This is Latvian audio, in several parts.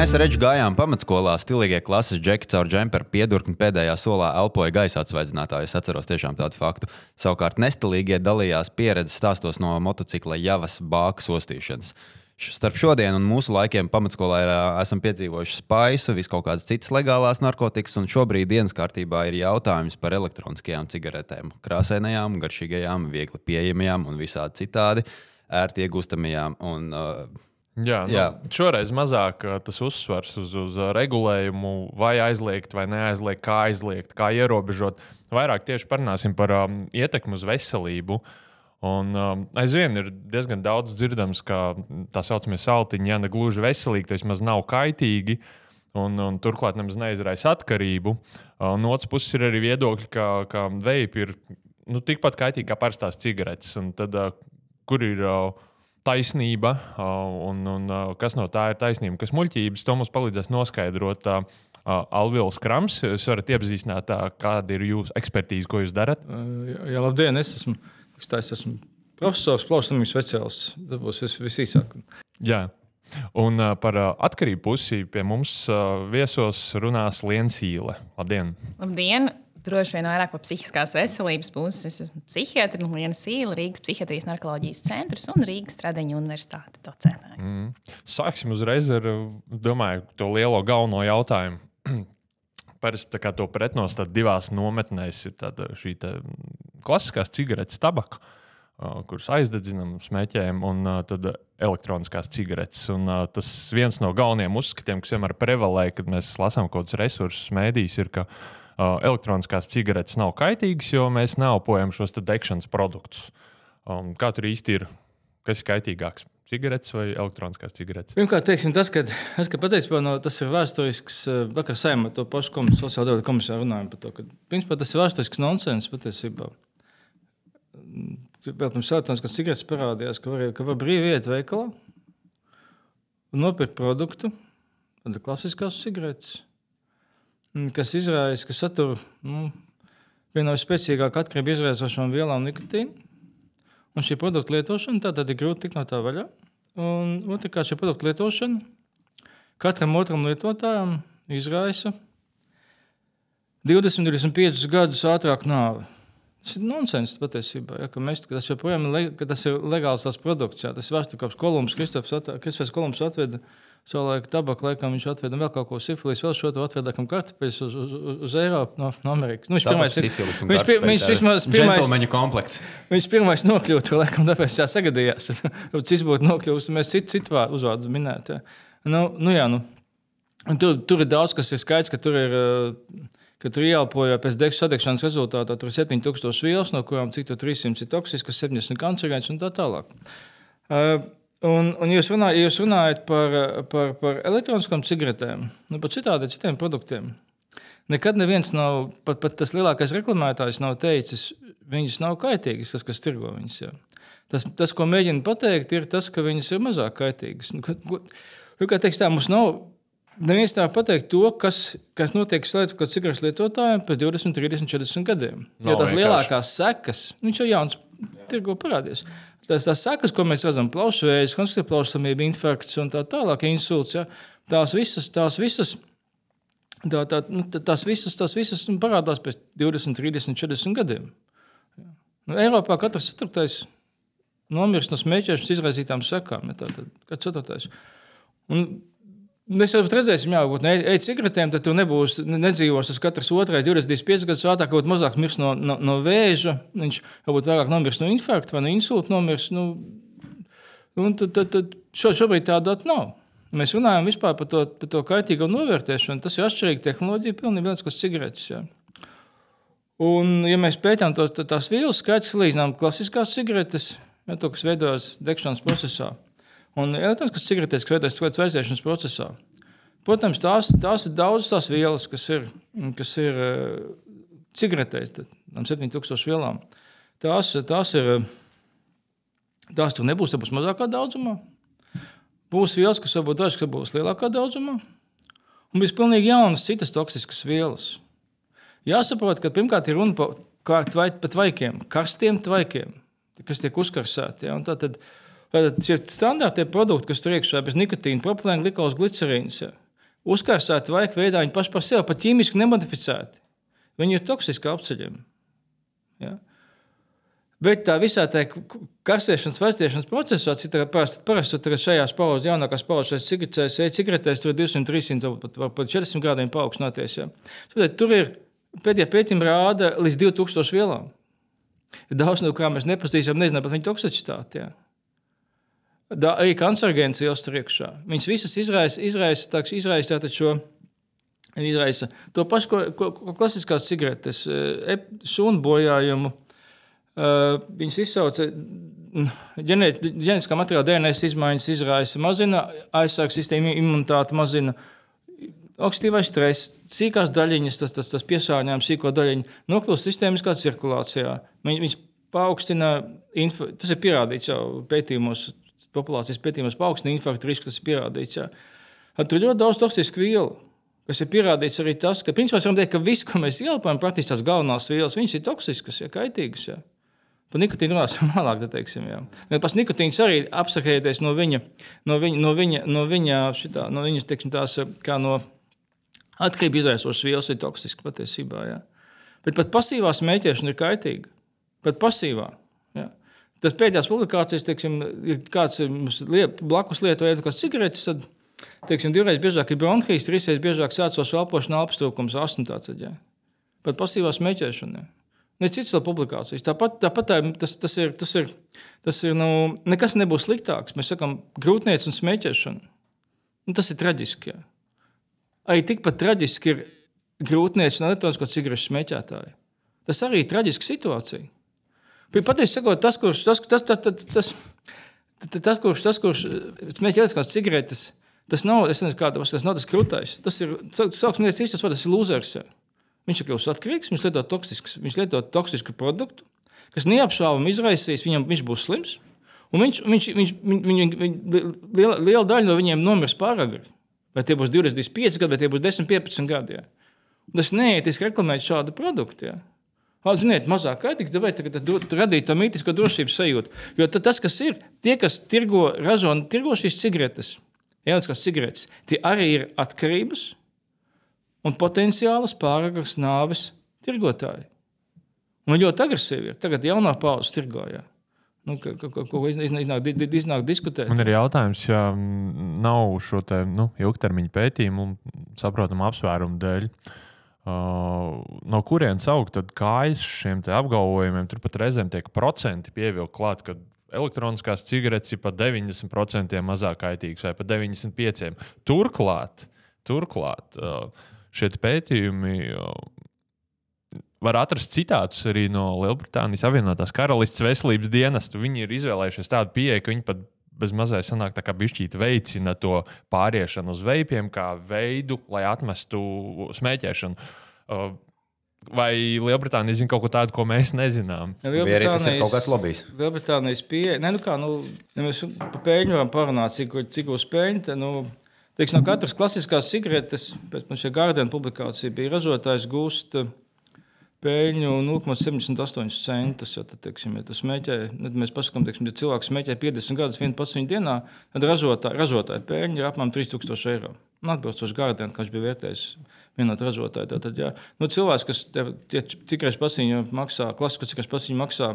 Mēs ar Reģu gājām pamatskolā, stilīgie klases džeki caur džemperu piedurkni pēdējā solā elpoja gaisa atsvaidzinātāju. Es atceros tiešām tādu faktu. Savukārt nestilīgie dalījās pieredzes stāstos no motocikla javas bākas ostīšanas. Starp šodienu un mūsu laikiem pamatskolā ir, esam piedzīvojuši spaisu, vis kaut kādas citas legālās narkotikas, un šobrīd dienas kārtībā ir jautājums par elektroniskajām cigaretēm. Krāsainajām, garšīgajām, viegli pieejamajām un visādi citādi ērti iegūstamajām. Un, uh, Jā, nu, Jā. Šoreiz mazāk tas uzsvars uz, uz regulējumu, vai aizliegt, vai neaizliegt, kā aizliegt, kā ierobežot. Vairāk tieši parunāsim par um, ietekmi uz veselību. Un, um, aizvien ir diezgan daudz dzirdams, ka tā saucamie saltiņi, ja ne gluži veselīgi, tas vismaz nav kaitīgi. Un, un turklāt nemaz neizraisa atkarību. Uh, no otras puses, ir arī viedokļi, ka, ka veipi ir nu, tikpat kaitīgi kā parastās cigaretes. Un tad, uh, kur ir uh, taisnība un, un kas no tā ir taisnība, kas muļķības, to mums palīdzēs noskaidrot. Alvils Krams, jūs varat iepazīstināt, kāda ir jūsu ekspertīze, ko jūs darat? Jā, labdien, es esmu, es esmu profesors, plaušamības speciālists. Tas būs vis, visīsāk. Jā. Un uh, par uh, atkarību pusi pie mums uh, viesos runās Liens Īle. Labdien! Labdien! Droši vien vairāk par psihiskās veselības puses. Es esmu psihiatrs, Liena Sīla, Rīgas psihiatrijas narkoloģijas centrs un Rīgas Tradeņu universitāte docētāja. Mm. Sāksim uzreiz ar domāju, to lielo galveno jautājumu. Parasti to pretnostat divās nometnēs ir šī klasiskās cigaretes, tabaka, kuras aizdedzinām, smēķējam, un tad elektroniskās cigaretes. Un, tas viens no galvenajiem uzskatiem, kas vienmēr prevalē, kad mēs lasām kaut kādus resursus mēdīs, ir, ka uh, elektroniskās cigaretes nav kaitīgas, jo mēs neelpojam šos degšanas produktus. Um, kā tur īsti ir? Kas ir kaitīgāks? Cigaretes vai elektroniskās cigaretes? Pirmkārt, teiksim, tas, ka, tas, ka patiesībā no, tas ir vēsturisks, vakar saimā to pašu komisiju, sociālajā komisijā runājam par to, ka principā, tas ir vēsturisks nonsens patiesībā. Pirms elektroniskās cigaretes parādījās, ka var, ka var brīvi iet veikalā un nopirkt produktu, tad klasiskās cigaretes kas izraisa, kas satur nu, vienu no spēcīgākajām atkarību izraisošām vielām nikotīnu. Un šī produkta lietošana tad ir grūti tikt no tā vaļā. Un otrkārt, šī produkta lietošana katram otram lietotājam izraisa 20, 25 gadus ātrāk nāvi. Tas ir nonsens patiesībā. Ja, ka mēs, ka tas joprojām ir, tas ir legāls tās produkts. Jā, tas ir vēstures, kāds Kolumbs, Kristofers Kolumbs atveda Savulaik tabaku laikam viņš atveda vēl kaut ko sifilis, vēl šo to atveda kam kartupeļus uz, uz, uz Eiropu no, no Amerikas. Nu, viņš pirmais, viņš, viņš, viņš vismaz pirmais, komplekts. Viņš pirmais nokļūt, to laikam tāpēc tā sagadījās. Cits būtu nokļuvis, mēs citu cit uzvārdu minētu. Nu, nu jā, nu. Tur, tur ir daudz, kas ir skaidrs, ka tur ir. Kad tur ieelpoja pēc degšanas sadegšanas rezultātā, tur ir 7000 vielas, no kurām cik 300 ir toksiskas, 70 kancerogēnas un tā tālāk. Uh, Un, un jūs, runā, jūs runājat par, par, par elektroniskām cigaretēm, nu, par citādi, citiem produktiem. Nekad neviens nav, pat, pat tas lielākais reklamētājs nav teicis, viņas nav kaitīgas, tas, kas tirgo viņas. Jā. Tas, tas, ko mēģina pateikt, ir tas, ka viņas ir mazāk kaitīgas. Nu, ko, kā teiks, tā, mums nav neviens tā pateikt to, kas, kas notiek ar cigaretes lietotājiem pēc 20, 30, 40 gadiem. Nav jo tās vienkārši. lielākās sekas, viņš jau jauns tirgo parādījies tās, tās sekas, ko mēs redzam, plaušvējas, konstruktīva plaušsamība, infarkts un tā tālāk, insults, ja, tās visas, tās visas, tā, tā, nu, tās visas, tās visas nu, parādās pēc 20, 30, 40 gadiem. Nu, Eiropā katrs ceturtais nomirst no smēķēšanas izraisītām sekām. Ja, tātad, katrs ceturtais. Un Mēs jau redzēsim, jā, ka ej cigaretēm, tad tu nebūsi, nedzīvos tas katrs otrais, 25 gadus ātrāk, kaut mazāk mirs no, no, no vēža, viņš varbūt vairāk nomirs no infarkta vai no insulta nomirs. Nu, un tad, tad, tad šo, šobrīd tāda nav. Mēs runājam vispār par to, par to kaitīgo novērtēšanu. Tas ir atšķirīgi tehnoloģija, pilnīgi viens, kas cigaretes. Jā. Un, ja mēs pētām to, tās vielas, skaidrs salīdzinām klasiskās cigaretes, ja, to, kas veidojas degšanas procesā un elektroniskas cigaretes, kas veidojas cigaretes aiziešanas procesā. Protams, tās, tās ir daudzas tās vielas, kas ir, kas ir eh, cigaretēs, tam 7000 vielām. Tās, tās ir, tās tur nebūs, tas būs mazākā daudzumā. Būs vielas, kas varbūt dažas, kas būs lielākā daudzumā. Un būs pilnīgi jaunas citas toksiskas vielas. Jāsaprot, ka pirmkārt ir runa par tvaikiem, karstiem tvaikiem, kas tiek uzkarsēti. Ja? Tad, tad Šie standartie produkti, kas tur iekšā bez nikotīna, propilēna, glikols, glicerīns. Ja. uzkarsēti vai veidā, viņi paši par sevi pat ķīmiski nemodificēti. Viņi ir toksiski apceļami. Ja? Bet tā visā tā karsēšanas, vecēšanas procesā, parasti, parasti tagad šajās paudzes, jaunākās paudzes, cigaretēs, cigaretēs tur 200, 300, pat, pat 400 grādiem paaugstināties. Ja. Tur ir pēdējie pētījumi rāda līdz 2000 vielām. Daudz no kā mēs nepazīstam, nezinām par viņu toksicitāti. Ja. Da, arī kancerogēnas vielas tur iekšā. Viņas visas izraisa, izraisa, tāks, izraisa šo. Izraisa to pašu, ko, ko, ko klasiskās cigaretes, sunu bojājumu, Uh, viņas izsauca ģenētiskā materiāla DNS izmaiņas, izraisa, mazina aizsardzības sistēmu, imunitāti, mazina oksidatīvais stress, sīkās daļiņas, tas, tas, tas piesārņojums, sīko daļiņu, noklūst sistēmiskā cirkulācijā. Viņas paaugstina, tas ir pierādīts jau pētījumos, populācijas pētījumos, paaugstina infarktu risku, tas ir pierādīts. Jā. Tur ļoti daudz toksisku vielu. Kas ir pierādīts arī tas, ka, principā, varam teikt, ka viss, ko mēs ieelpojam, praktiski tās galvenās vielas, viņas ir toksiskas, ja kaitīgas. Ja. Par nikotīnu runāsim vēlāk. Teiksim, Pats nikotīns arī apsakēties no viņa, no viņa, no viņa, no viņa, šitā, no viņa teiksim, tās, kā no atkarību izraisošas vielas ir toksisks patiesībā. Jā. Bet pat pasīvā smēķēšana ir kaitīga. Pat pasīvā. Tas pēdējās publikācijas, teiksim, ir kāds liet, blakus lietojot kādas cigaretes, tad teiksim, divreiz biežāk ir bronhijas, trīsreiz biežāk sācošs elpošana, elpstrūkums, astma. Pat pasīvā smēķēšana. Ne cits vēl publikācijas. Tāpat, tāpat tā, tas, tas ir, tas ir, tas ir nu, nekas nebūs sliktāks. Mēs sakām, grūtniecība un smēķēšana. Nu, tas ir traģiski. Jā. Arī tikpat traģiski ir grūtniecība un elektronisko cigarešu smēķētāji. Tas arī ir traģiska situācija. Patiesībā sakot, tas, kurš, tas, tas, tas, tas, tas, tas, tas, kurš, tas, kurš smēķē elektroniskās cigaretes, tas nav, nezinu, kā, tas nav tas krūtais. Tas ir, sauksim, tas, tas, tas ir lūzers. Jā. Viņš ir kļuvis atkarīgs, viņš lieto toksisku, viņš lieto toksisku produktu, kas neapšaubāmi izraisīs, viņam viņš būs slims. Un viņš, viņš, viņš, viņš, viņš, viņš, liela, liela daļa no viņiem nomirs pārāk agri. Vai tie būs 25 gadi, vai tie būs 10, 15 gadi. Ja. Tas neētiski reklamēt šādu produktu. Ja. Ziniet, mazāk kaitīgi, vai tagad radīt to mītisko drošības sajūtu. Jo tas, kas ir, tie, kas tirgo, ražo un tirgo šīs cigaretes, ieliskās cigaretes, tie arī ir atkarības un potenciālas pāragras nāves tirgotāji. Un ļoti agresīvi ir. Tagad jaunā paudze tirgoja. Nu, ko, ko, ko iznāk, iznāk diskutēt? Man ir jautājums, ja nav šo te, nu, ilgtermiņa pētījumu un saprotamu apsvērumu dēļ. Uh, no kurienes augt kājas šiem apgalvojumiem? Turpat reizēm tiek procenti pievilkt klāt, ka elektroniskās cigaretes ir par 90% mazāk kaitīgas vai par 95%. Turklāt, turklāt uh, šie pētījumi var atrast citātus arī no Lielbritānijas Savienotās Karalistes veselības dienesta. Viņi ir izvēlējušies tādu pieeju, ka viņi pat bez mazliet sanāk, tā kā bišķīt veicina to pāriešanu uz veipiem, kā veidu, lai atmestu smēķēšanu. Vai Lielbritānija zina kaut ko tādu, ko mēs nezinām? Lielbritānijas ir kaut kāds lobbyis. Lielbritānijas pieeja, ne, nu kā, nu, ja mēs par pēļņu varam parunāt, cik, cik uz pēļņu, nu, Teiks, no katras klasiskās cigaretes, pēc šī Gardena publikācija, bija ražotājs gūst peļņu 0,78 centus. Ja, tad, teiksim, ja smēķē, tad mēs pasakām, teiksim, ja cilvēks smēķē 50 gadus 11 dienā, tad ražotāja, ražotāja peļņa ir apmēram 3000 eiro. Un atbilstoši Gardena, kā viņš bija vērtējis vienot ražotāju. Tad, ja, nu, cilvēks, kas tikai pats maksā, klasiskais pats maksā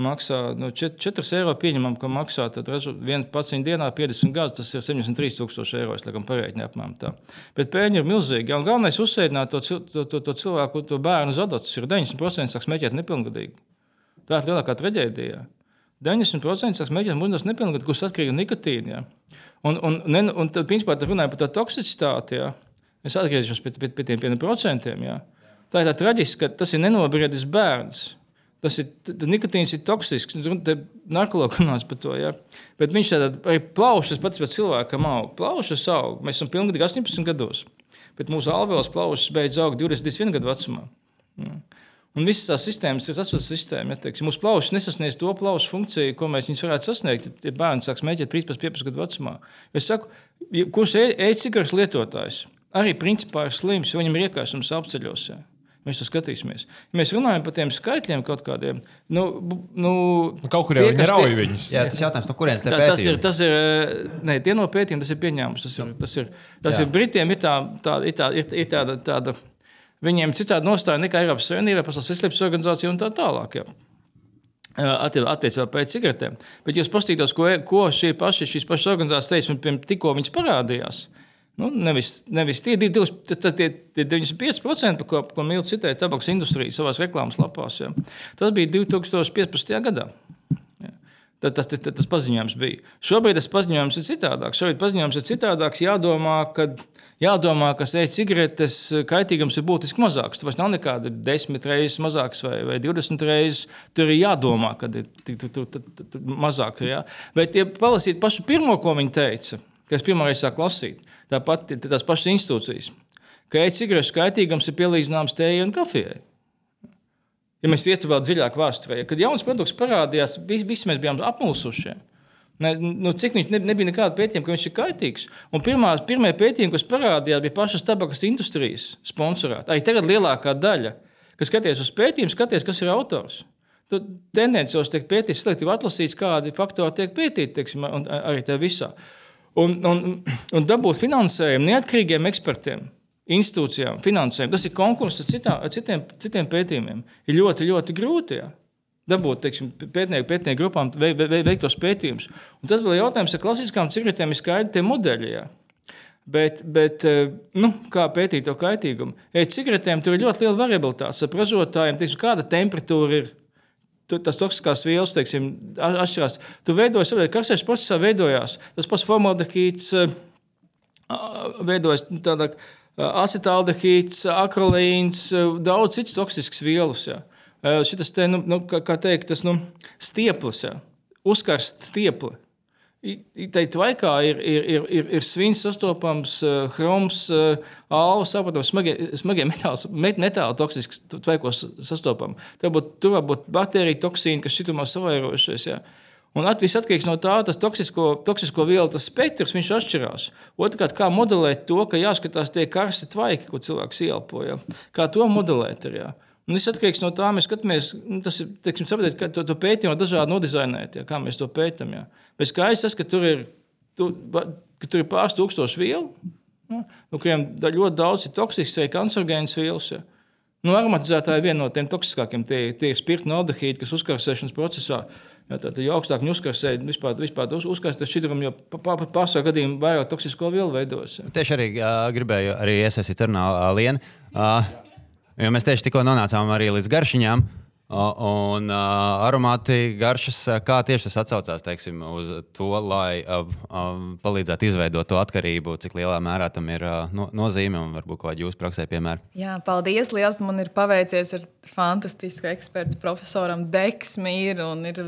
maksā nu, 4, 4 eiro. Pieņemam, ka maksā viens pacients dienā 50 gadus, tas ir 73,000 eiro. Es laikam pareiķinu apmēram tā. Bet pēļņi ir milzīgi. Ja, galvenais ir uzsēdināt to, to, to, to cilvēku, to bērnu uz adats. Ir 90% sāk smēķēt nepilngadīgi. Tā ir lielākā traģēdija. 90% sāk smēķēt mūžos nepilngadīgi, kurš atkarīgi no nikotīna. Ja. Un, un, un, un tad, principā, runājot par to toksicitāti, ja. es atgriezīšos pie, pie, pie tiem 5%. Ja. Tā ir tā traģiski, ka tas ir nenobriedis bērns. Tas ir nikotīns, ir toksisks. Narkologs runās par to. Ja? Bet viņš tādā plaušas pats pēc cilvēkam aug. Plaušas aug. Mēs esam pilnīgi 18 gados. Bet mūsu alveolas plaušas beidz augt 21 gadu vecumā. Ja. Un visas tās sistēmas ir atsevišķas sistēmas. Ja, teiksim, mūsu plaušas nesasniedz to plaušu funkciju, ko mēs varētu sasniegt, ja bērns sāks mēģināt 13, 15 gadu vecumā. Es saku, kurš e-cigaretes lietotājs arī principā ir slims, viņam ir iekārsums apceļos. Ja. Mēs to skatīsimies. Ja mēs runājam par tiem skaitļiem kaut kādiem. Nu, nu, Nu, Kaut kur jau kas rauj tie- viņus. Jā, tas jautājums, no kurienes te Tā, tas ir, pētījumi? tas ir, ne, tie no pētījumiem, tas ir pieņēmums. Tas ir, tas ir, tas Jā. ir Britiem ir, tā, tā, ir, tā, ir, ir tāda, tāda, viņiem citādi nostāja nekā Eiropas Savienībai, Pasaules veselības organizācija un tā tālāk. Jā. Attie- Attiecībā pēc cigaretēm. Bet jūs paskatītos, ko, ko šie paši, šīs pašas organizācijas teica, un pirms tikko viņas parādījās. Nu, nevis, nevis tie, tad tie, tie 95%, par ko, ko Mīlīte citēja tabaks industrija savā reklāmas lapās. Ja. Tas bija 2015. gadā. Ja. Tad tas, tas, tas paziņojums bija. Šobrīd tas paziņojums ir citādāks. Šobrīd paziņojums ir citādāks. Jādomā, ka, jādomā, ka ēst cigaretes kaitīgums ir būtiski mazāks. Tas nav nekādi desmit reizes mazāks vai, vai 20 reizes. Tur ir jādomā, ka ir tik- tik- tik- tik- tik- mazāk. Ja. Bet, ja palasīt pašu pirmo, ko viņi teica, kas pirmā reize sāk lasīt, tāpat tās pašas institūcijas, ka ēst cigaretes kaitīgums ir pielīdzināms tējai un kafijai. Ja mēs ietu vēl dziļāk vēsturē, kad jauns produkts parādījās, vis- visi mēs bijām apmulsuši. Ne, nu, cik viņš ne, nebija nekāda pētījuma, ka viņš ir kaitīgs. Un pirmās, pirmie pētījumi, kas parādījās, bija pašas tabakas industrijas sponsorēti. Arī tagad lielākā daļa, kas skaties uz pētījumu, skaties, kas ir autors. Tur tendenciāli tiek pētīts, selektīvi atlasīts, kādi faktori tiek pētīti, teiksim, arī tajā visā. Un, un, un dabūt finansējumu neatkarīgiem ekspertiem, institūcijām, finansējumu. Tas ir konkurss ar, citā, ar citiem, citiem pētījumiem. Ir ļoti, ļoti grūti. Jā. Dabūt teiksim, pētnieku, pētnieku grupām vei, vei, veiktos pētījumus. Un tad vēl ir jautājums, ar klasiskām cigaretēm ir skaidri tie modeļi. Jā. Bet, bet eh, nu, kā pētīt to kaitīgumu? Ja cigaretēm tur ir ļoti liela variabilitāte. Ar ražotājiem, teiksim, kāda temperatūra ir. Tu, tas toksiskās vielas, teiksim, atšķirās. Tu veidojies, saprotiet, karstais procesā veidojās tas pats formaldehīds, eh, veidojas tāda acetaldehīds, akrolīns, daudz citas toksiskas vielas. Jā. Eh, Šitas te, nu, nu, kā, kā teikt, tas nu, stieplis, jā. uzkarsts stiepli. Tā tvaikā ir, ir, ir, ir, ir svins sastopams, eh, chroms, alus, saprotams, smagie, smagie metāli, met- metāli toksisks tvaikos sastopams. Tur var būt, būt baktērija toksīni, kas šitumā savairojušies. Jā. Un viss atkarīgs no tā, tas toksisko, toksisko vielu tas spektrs, viņš atšķirās. Otrkārt, kā modelēt to, ka jāskatās tie karsti tvaiki, ko cilvēks ielpoja. Kā to modelēt ir. Jā. Un viss atkarīgs no tā, mēs skatāmies, nu, tas ir, teiksim, saprotiet, ka to, to pētījumu dažādi nodizainēt, jā, kā mēs to pētām. Jā. Bet skaidrs tas, ka tur ir, tu, ka tur ir pāris tūkstoši vielu, nu, no kuriem da- ļoti daudz ir toksisks vai kancerogēns vielas. Jā. Nu, aromatizētāji ir viena no tiem toksiskākiem. Tie, tie ir aldehīdi, kas uzkarsēšanas procesā. Jā, tā, jo augstāk viņi uzkarsē, vispār, vispār uz, uzkarsē šķidrumu, jo pārsvarā gadījumā vairāk toksisko vielu veidojas. jā. Tieši arī uh, gribēju arī iesaistīt sarunā uh, Lienu. Uh, jo mēs tieši tikko nonācām arī līdz garšiņām. Un uh, aromāti garšas, kā tieši tas atsaucās teiksim, uz to, lai uh, uh, palīdzētu izveidot to atkarību, cik lielā mērā tam ir uh, no, nozīme un varbūt kāda jūsu praksē, piemēram. Jā, paldies. Liels man ir paveicies ar fantastisku ekspertu profesoram Deksmīru un ir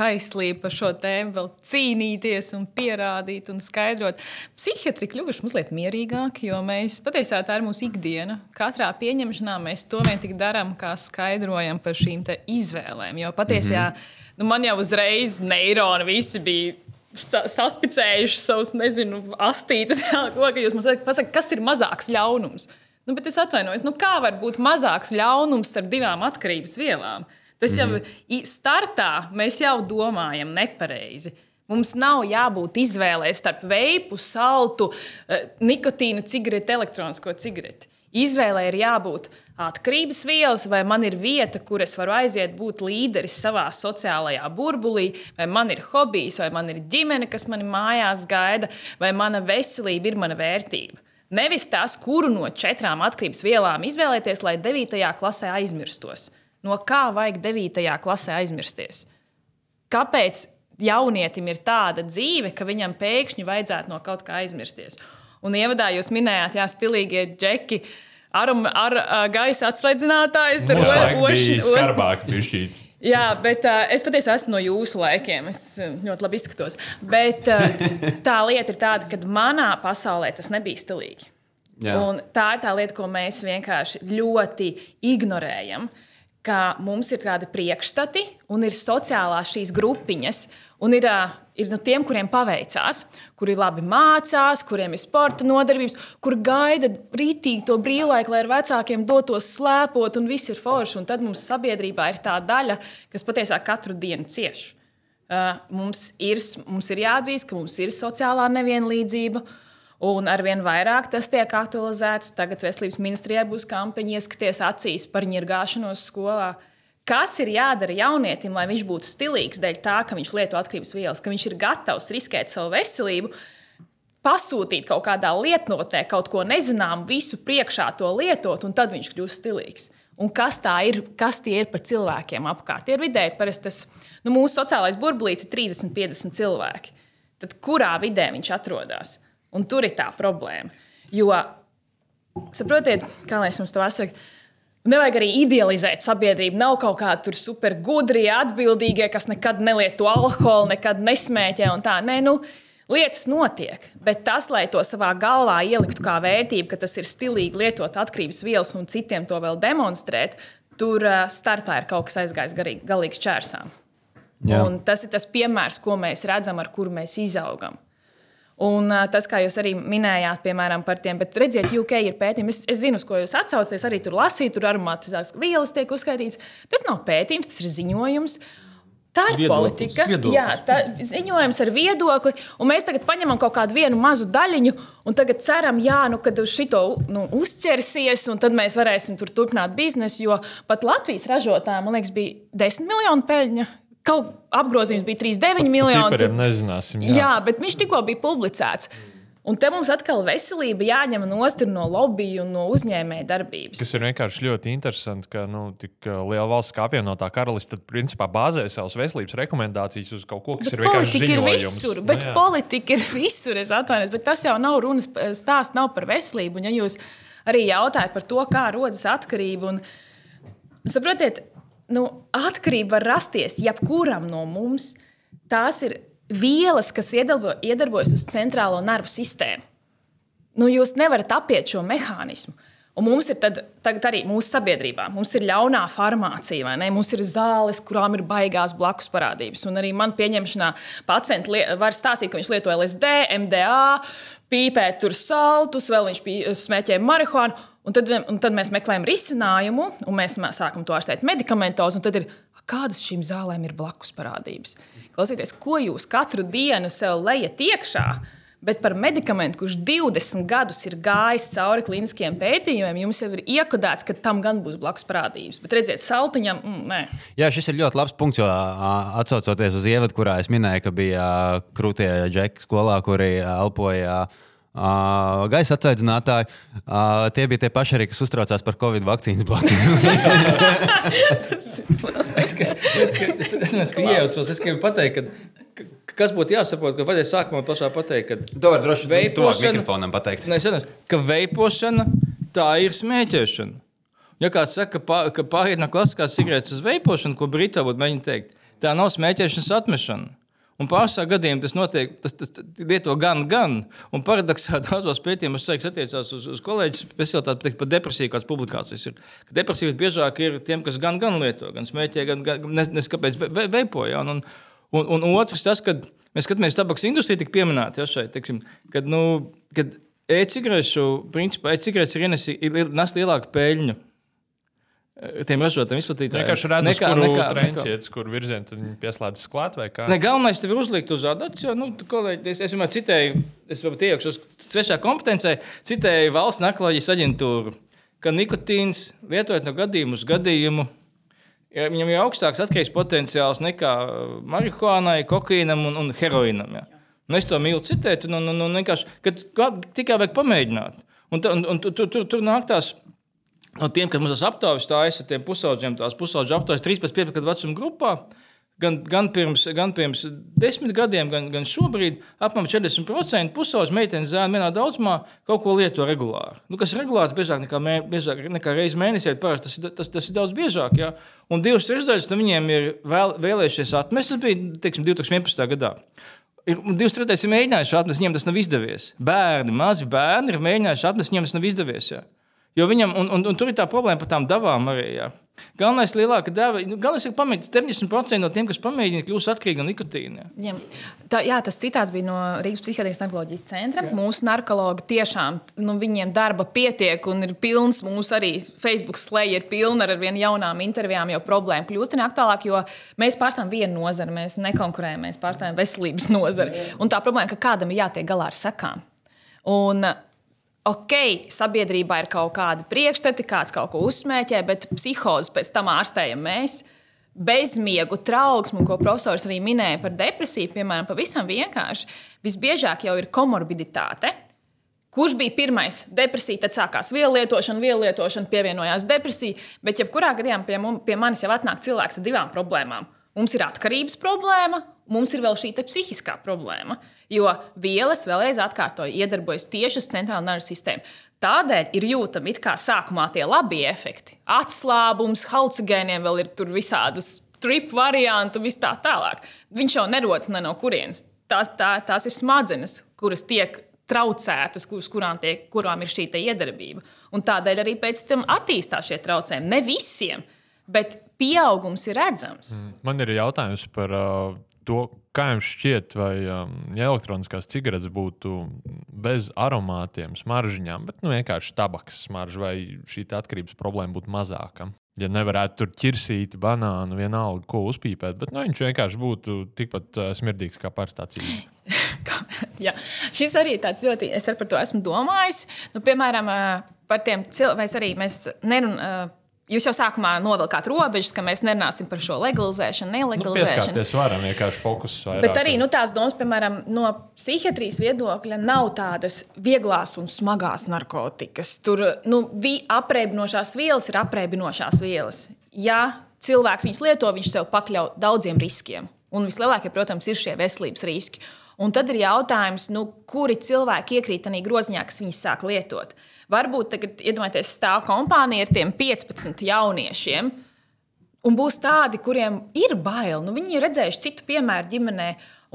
kaislība par šo tēmu vēl cīnīties un pierādīt un skaidrot. Psihiatri kļuvuši mazliet mierīgāki, jo mēs patiesībā tā ir mūsu ikdiena. Katrā pieņemšanā mēs to vien tik darām, kā skaidrojam par šīm izvēlēm. Jo patiesībā mm -hmm. nu, man jau uzreiz neironi visi bija sa saspicējuši savus, nezinu, astītes. Ko, jūs mums pasakāt, kas ir mazāks ļaunums? Nu, bet es atvainojos, nu, kā var būt mazāks ļaunums starp divām atkarības vielām? Tas jau mm -hmm. startā mēs jau domājam nepareizi. Mums nav jābūt izvēlē starp veipu, saltu, eh, nikotīnu, cigareti, elektronisko cigareti. Izvēlē ir jābūt atkarības vielas, vai man ir vieta, kur es varu aiziet, būt līderis savā sociālajā burbulī, vai man ir hobijs, vai man ir ģimene, kas mani mājās gaida, vai mana veselība ir mana vērtība. Nevis tas, kuru no četrām atkarības vielām izvēlēties, lai 9. klasē aizmirstos. No kā vajag 9. klasē aizmirsties? Kāpēc jaunietim ir tāda dzīve, ka viņam pēkšņi vajadzētu no kaut kā aizmirsties? Un ievadā jūs minējāt, jā, stilīgie džeki. Ar, ar, ar gaisa atsvaidzinātājs. Mūsu laika bija skarbāk, bišķīt. Jā, bet uh, es patiesībā esmu no jūsu laikiem. Es uh, ļoti labi izskatos. Bet uh, tā lieta ir tāda, ka manā pasaulē tas nebija stilīgi. Tā ir tā lieta, ko mēs vienkārši ļoti ignorējam. Ka mums ir tādi priekšstati un ir sociālās šīs grupiņas. Un ir, uh, ir no tiem, kuriem paveicās, kuri labi mācās, kuriem ir sporta nodarbības, kur gaida rītīgi to brīvlaiku, lai ar vecākiem dotos slēpot, un viss ir forši. Un tad mums sabiedrībā ir tā daļa, kas patiesībā katru dienu cieš. Uh, mums, ir, mums ir jāatzīst, ka mums ir sociālā nevienlīdzība. Un arvien vairāk tas tiek aktualizēts. Tagad veselības ministrijai būs kampaņa, ieskaties acīs par ņirgāšanos skolā. Kas ir jādara jaunietim, lai viņš būtu stilīgs dēļ tā, ka viņš lieto atkarības vielas, ka viņš ir gatavs riskēt savu veselību, pasūtīt kaut kādā lietotnē kaut ko nezināmu, visu priekšā to lietot, un tad viņš kļūst stilīgs. Un kas ir, kas tie ir par cilvēkiem apkārt? Tie ir vidēji parasti tas, nu, mūsu sociālais burbulis ir 30, 50 cilvēki. Tad kurā vidē viņš atrodas? Un tur ir tā problēma. Jo, saprotiet, kā lai es jums to pasaku, Nevajag arī idealizēt sabiedrību. Nav kaut kādi supergudrie, atbildīgie, kas nekad nelieto alkoholu, nekad nesmēķē un tā. Nē, nu, lietas notiek. Bet tas, lai to savā galvā ieliktu kā vērtību, ka tas ir stilīgi lietot atkarības vielas un citiem to vēl demonstrēt, tur startā ir kaut kas aizgājis garīgi, galīgi čērsām. Tas ir tas piemērs, ko mēs redzam, ar kuru mēs izaugam. Un tas, kā jūs arī minējāt, piemēram, par tiem, bet redziet, UK ir pētījumi. Es, es zinu, uz ko jūs atsaucaties, arī tur lasīt, tur aromātiskās vielas tiek uzskaitīts. Tas nav pētījums, tas ir ziņojums. Tā ir viedoklis, politika. Viedoklis. Jā, tā ir ziņojums ar viedokli. Mēs tagad paņemam kaut kādu vienu mazu daļiņu, un tagad ceram, jā, nu, kad uz šito nu, uzķersies, un tad mēs varēsim tur turpināt biznesu. Jo pat Latvijas ražotājiem, man liekas, bija 10 miljonu peļņa Kaut apgrozījums bija 3,9 miljoni. Tur nezināsim. Jā. jā, bet viņš tikko bija publicēts. Un te mums atkal veselība jāņem no lobby un no uzņēmēja darbības. Tas ir vienkārši ļoti interesanti, ka nu, tik liela valsts kā apvienotā karaliste principā bāzē savas veselības rekomendācijas uz kaut ko, kas bet ir vienkārši ziņojums. Ir visur, bet nu, politika ir visur, es atvainojos, bet tas jau nav runas stāsts nav par veselību. Un ja jūs arī jautājat par to, kā rodas atkarība, un saprotiet, nu, atkarība var rasties jebkuram no mums. Tās ir vielas, kas iedarbo, iedarbojas uz centrālo nervu sistēmu. Nu, jūs nevarat apiet šo mehānismu. Un mums ir tad, tagad arī mūsu sabiedrībā, mums ir ļaunā farmācija, vai ne? Mums ir zāles, kurām ir baigās blakus parādības. Un arī man pieņemšanā pacienti var stāstīt, ka viņš lieto LSD, MDA, pīpē tur saltus, vēl viņš smēķē marihuānu. Un tad, un tad mēs meklējam risinājumu, un mēs sākam to ārstēt medikamentos. Tad ir, kādas šīm zālēm ir blakus parādības? Klausieties, ko jūs katru dienu sev lejat iekšā? Bet par medikamentu, kurš 20 gadus ir gājis cauri kliniskiem pētījumiem, jums jau ir iekodēts, ka tam gan būs blakus parādības. Bet redziet, saltiņam, mm, nē. Jā, šis ir ļoti labs punkts, jo atcaucoties uz ievadu, kurā es minēju, ka bija krūtie džeki skolā, kuri elpoja. Uh, Uh, gaisa atsaidzinātāji, uh, tie bija tie paši arī, kas uztraucās par Covid vakcīnas blokiem. es nezinu, ka iejaucos. Es gribu pateikt, ka, kas būtu jāsaprot, ka vajadzēja sākumā pašā pateikt, ka to var droši vien mikrofonam pateikt. Nē, es nezinu, ka veipošana tā ir smēķēšana. Ja kāds saka, ka, ka pāriet no klasiskās cigaretes uz veipošanu, ko Brita būtu mēģinājis teikt, tā nav smēķēšanas atmešana. Un pārsvarā gadījumā tas notiek, tas, tas, tas lieto gan, gan. Un paradoxāli daudzos pētījumos tas attiecās uz, uz kolēģis specialitāti par depresiju, kādas publikācijas ir. Depresija biežāk ir tiem, kas gan, gan lieto, gan smēķē, gan, gan nes, nes kāpēc ve, veipo. Ja? Un, un, un, un otrs tas, kad mēs skatāmies tabaks industrija, tik pieminēta ja, šeit, teiksim, kad, nu, kad e-cigarešu, principā e-cigaretes ir, ir nes lielāku peļņu tiem ražotājiem izplatītājiem. Vienkārši redzams, nekā, kuru nekā, trenciet, nekā. kur virzienā pieslēdzas klāt vai kā. Ne, galvenais tev ir uzlikt uz adatas, jo, nu, kolēģi, es, es vienmēr citēju, es varbūt iejaukšu uz svešā kompetencē, citēju valsts naklāģijas aģentūru, ka nikotīns lietojot no gadījuma uz gadījumu. Ja viņam ir augstāks atkarības potenciāls nekā marihuānai, kokaīnam un, un heroīnam. Ja. Nu, es to mīlu citēt, un, un, un, un vienkārši tikai vajag pamēģināt. Un, un, un tur, tur, tur nāk tās no tiem, kas mums aptaujas, tā ir tiem pusauģiem, tās pusauģu aptaujas 13-15 gadu vecuma grupā. Gan, gan, pirms, gan pirms desmit gadiem, gan, gan šobrīd apmēram 40% pusauģu meitenes zēna vienā daudzumā kaut ko lieto regulāri. Nu, kas regulāri biežāk nekā, mē, biežāk nekā reizes mēnesī, tas, tas, tas ir daudz biežāk. Ja? Un divas trešdaļas no viņiem ir vēl, vēlējušies atmest. Tas bija teiksim, 2011. gadā. Ir divas trešdaļas ir mēģinājuši atmest, viņiem tas nav izdevies. Bērni, mazi bērni ir mēģinājuši atmest, viņiem tas nav izdevies. Ja? Jo viņam, un, un, un tur ir tā problēma par tām devām arī. Jā. Galvenais lielāka deva, nu, galvenais ir pamēģināt 70% no tiem, kas pamēģina kļūst atkarīgi no nikotīna. Jā. Tā, jā, tas citāts bija no Rīgas psihiatrijas narkoloģijas centra. Jā. Mūsu narkologi tiešām, nu, viņiem darba pietiek un ir pilns. Mūsu arī Facebook slēdz ir pilna ar vien jaunām intervijām, jo problēma kļūst aktuālāka, jo mēs pārstāvam vienu nozari, mēs nekonkurējam, mēs pārstāvam veselības nozari. Un tā problēma, ka kādam ir jātiek galā ar sekām. Un, ok, sabiedrībā ir kaut kādi priekšstati, kāds kaut ko uzsmēķē, bet psihozes pēc tam ārstējam mēs. Bezmiegu trauksmu, ko profesors arī minēja par depresiju, piemēram, pavisam vienkārši. Visbiežāk jau ir komorbiditāte. Kurš bija pirmais? Depresija, tad sākās vielu lietošana, vielu lietošana, pievienojās depresija. Bet, jebkurā gadījumā pie, mums, pie manis jau atnāk cilvēks ar divām problēmām. Mums ir atkarības problēma, mums ir vēl šī psihiskā problēma. Jo vielas, vēlreiz atkārtoju, iedarbojas tieši uz centrālo nervu sistēmu. Tādēļ ir jūtami sākumā tie labie efekti. Atslābums, halucinogēniem vēl ir tur visādas strip varianti un tā tālāk. Viņš jau nerodas ne no kurienes. Tās, tā, tās ir smadzenes, kuras tiek traucētas, uz kurām, tiek, kurām ir šī iedarbība. Un tādēļ arī pēc tam attīstās šie traucējumi. Ne visiem, bet pieaugums ir redzams. Mm. Man ir jautājums par uh, to, kā jums šķiet, vai um, ja elektroniskās cigaretes būtu bez aromātiem, smaržģiem, bet nu, vienkārši tabakas smarža, vai šī atkarības problēma būtu mazāka? Ja nevarētu tur ķirsīt, banānu, vienalga, ko uzpīpēt, bet nu, viņš vienkārši būtu tikpat uh, smirdīgs kā parastā cīņa. Jā, šis arī ir tāds ļoti, es par to esmu domājis. Nu, piemēram, uh, par tiem cilvēkiem, arī mēs nerunājam Jūs jau sākumā novilkāt robežas, ka mēs nerunāsim par šo legalizēšanu, nelegalizēšanu. Nu, varam vienkārši fokusēt. Bet arī nu, tās domas, piemēram, no psihiatrijas viedokļa, nav tādas vieglās un smagās narkotikas. Tur nu, apreibinošās vielas ir apreibinošās vielas. Ja cilvēks viņus lieto, viņš sev pakļauj daudziem riskiem. Un vislielākie, protams, ir šie veselības riski. Un tad ir jautājums, nu, kuri cilvēki iekrīt tajā groziņā, kas viņus sāk lietot. Varbūt tagad iedomājieties, stāv kompānija ar tiem 15 jauniešiem. Un būs tādi, kuriem ir bail. Nu, viņi ir redzējuši citu piemēru ģimenē.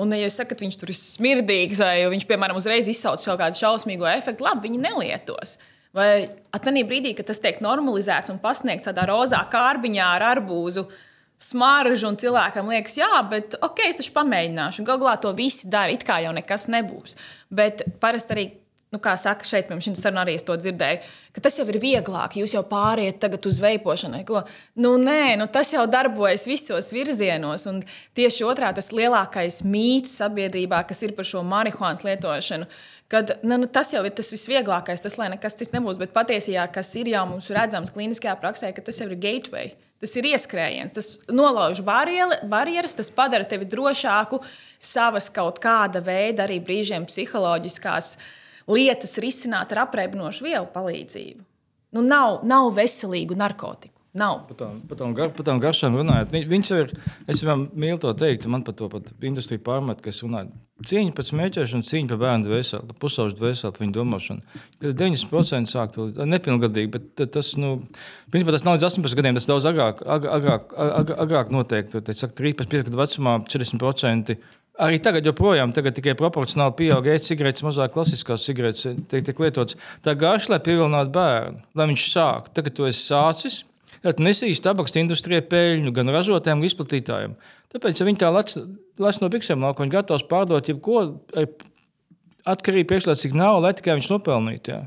Un, ja jūs sakat, viņš tur ir smirdīgs, vai viņš, piemēram, uzreiz izsauc kaut kādu šausmīgu efektu, labi, viņi nelietos. Vai tādā brīdī, kad tas tiek normalizēts un pasniegts tādā rozā kārbiņā ar arbūzu smaržu, un cilvēkam liekas, jā, bet ok, es taču pamēģināšu. Galu galā to visi dara, it kā jau nekas nebūs. Bet parasti arī nu, kā saka, šeit pirms šīs sarunas arī es to dzirdēju, ka tas jau ir vieglāk, jūs jau pāriet uz veipošanu. Nu, nē, nu, tas jau darbojas visos virzienos. Un tieši otrā tas lielākais mīts sabiedrībā, kas ir par šo marihuānas lietošanu. Kad, ne, nu, tas jau ir tas visvieglākais, tas lai nekas cits nebūs. Bet patiesībā, kas ir jau mums redzams kliniskajā praksē, ka tas jau ir gateway. Tas ir ieskrējiens, tas nolauž barjeras, tas padara tevi drošāku savas kaut kāda veida, arī brīžiem psiholoģiskās uh, lietas risināt ar apreibinošu vielu palīdzību. Nu, nav, nav veselīgu narkotiku. Nav. Par tām, par tām, gar, par tām garšām runājot, viņš ir. Es viņam mīlu to teikt, man par to pat industrija pārmet, ka es runāju. Cīņa pret smēķēšanu, cīņa par bērnu dvēseli, par pusauģu dvēseli, viņu domāšanu. Kad 90% sāk to nepilngadīgi, bet tas, nu, principā tas nav līdz 18 gadiem, tas daudz agrāk, agrāk, agrāk, agrāk noteikti. Tad, saka, 13, 15 gadu vecumā 40% Arī tagad, joprojām, tagad tikai proporcionāli pieaug e-cigaretes, mazāk klasiskās cigaretes tiek, tiek lietotas. Tā garša, lai pievilinātu bērnu, lai viņš sāk. Tagad tu esi sācis, tad nesīs tabaks industrijai peļņu gan ražotājiem, gan izplatītājiem. Tāpēc, ja viņi tā lec, lec no biksēm lauka, viņi gatavs pārdot jebko atkarīgi priekšlaicīgi nav, lai tikai viņš nopelnītu. Jā.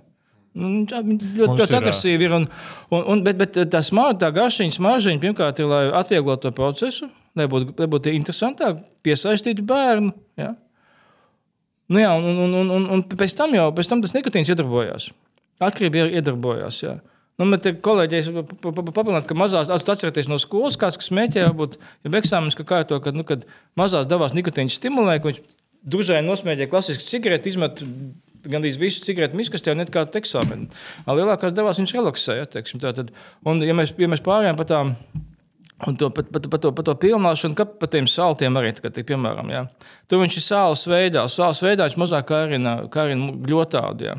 Nu, ļoti ļoti agresīvi ir. Un, un, un, bet, bet tā smarža, tā garšīņa, smaržīņa pirmkārt ir, lai atvieglotu to procesu, lai būtu, lai būtu interesantāk, piesaistītu bērnu. Ja? Nu, jā, un, un, un, un, un pēc tam jau pēc tam tas nikotīns iedarbojās. Atkarība iedarbojās. Jā. Nu, bet kolēģis papildināt, ka mazās, atcerieties no skolas, kāds smēķē, varbūt, ja eksāmenis, ka kā to, kad, nu, kad mazās devās nikotīns stimulē, ka viņš družēji nosmēķē klasisku cigareti, izmet gandrīz visu cigaretu miskastē un nekādu eksāmenu. Lielākās devās viņš relaksēja. Tātad, un, ja mēs, ja mēs pārējām pa tām Un to, par, par, par, to, par to pilnāšanu, kā par tiem saltiem arī, kad, piemēram, jā. tur viņš ir sāls veidā, sāls veidā viņš mazāk kārina, kārina gļotādu. Jā.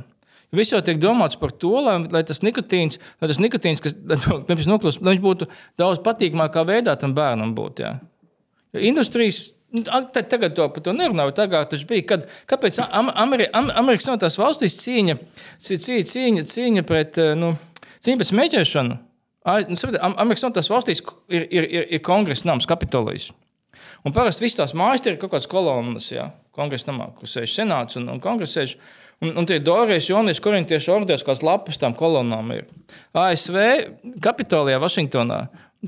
Viss jau tiek domāts par to, lai, lai tas nikotīns, lai tas nikotīns kas, lai, noklūst, lai viņš būtu daudz patīkamākā veidā tam bērnam būt. Jā. Industrijas nu, Tagad to, to nerunāju. Tagad tas bija. Kad, kāpēc Ameri, Amerikas Savienotās valstīs cīņa, cīņa, cīņa, cīņa pret, nu, cīņa pret smēķēšanu? Nu, Amerikas Savienotās valstīs ir, ir, ir, ir kongresa nams, kapitolijas. Un parasti visas tās mājas ir kaut kādas kolonnas, ja, kongresa namā, kur sēž senāts un, un kongresa sēž. Un, un tie Dorijas, Jonas, Korintiešu orders, kādas lapas tam kolonnām ir. ASV Kapitolijā, Vašingtonā,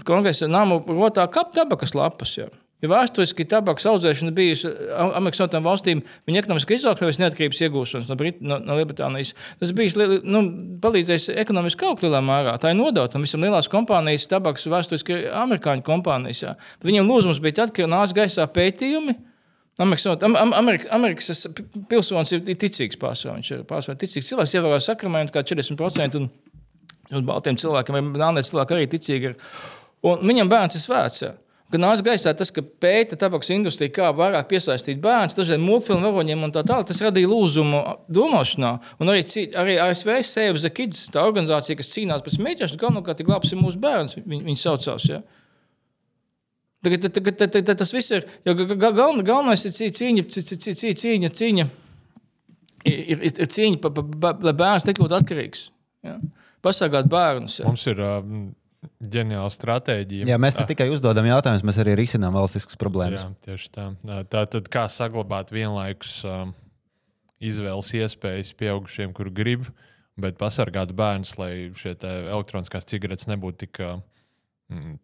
kongresa namu rotā kap tabakas lapas. Ja. Ja vēsturiski tabakas audzēšana bijusi Amerikas Savienotām valstīm, viņa ekonomiskā izaugsme neatkarības iegūšanas no, Brit no, no Lielbritānijas, tas bija nu, palīdzējis ekonomiski augt lielā mērā. Tā ir nodota visam lielās kompānijas, tabakas vēsturiski amerikāņu kompānijas. Jā. Viņiem lūzums bija tad, kad nāca gaisā pētījumi. Amerikas, Amerikas, Amerikas pilsonis ir ticīgs pārsvarā. Viņš ir pārsvarā ticīgs cilvēks, ievēro sakramentu kā 40%. Un, un baltiem cilvēkiem, vai melniem cilvēkiem arī ticīgi ir. Un viņam bērns ir svēts. Jā. Kad nāca gaisā tas, ka pēta tabakas industrija, kā vairāk piesaistīt bērnus, dažādiem multfilmu varoņiem un tā tālāk, tas radīja lūzumu domāšanā. Un arī, arī ASV Save the Kids, tā organizācija, kas cīnās pret smēķēšanu, galvenokārt glābsim mūsu bērnus, viņi, viņi saucās. Ja? Tagad, tagad, tagad, tagad tas viss ir. Galvenais, galvenais ir cīņa, cīņa, cīņa, cīņa, ir, ir, ir cīņa, pa, pa, pa, lai bērns nekļūtu atkarīgs. Ja? Pasargāt bērnus. Ja? Mums ir uh, ģeniāla stratēģija. Jā, mēs ne tikai uzdodam jautājumus, mēs arī risinām valstiskas problēmas. Jā, tieši tā. Tā tad kā saglabāt vienlaikus um, izvēles iespējas pieaugušiem, kur grib, bet pasargāt bērnus, lai šie elektroniskās cigaretes nebūtu tik uh,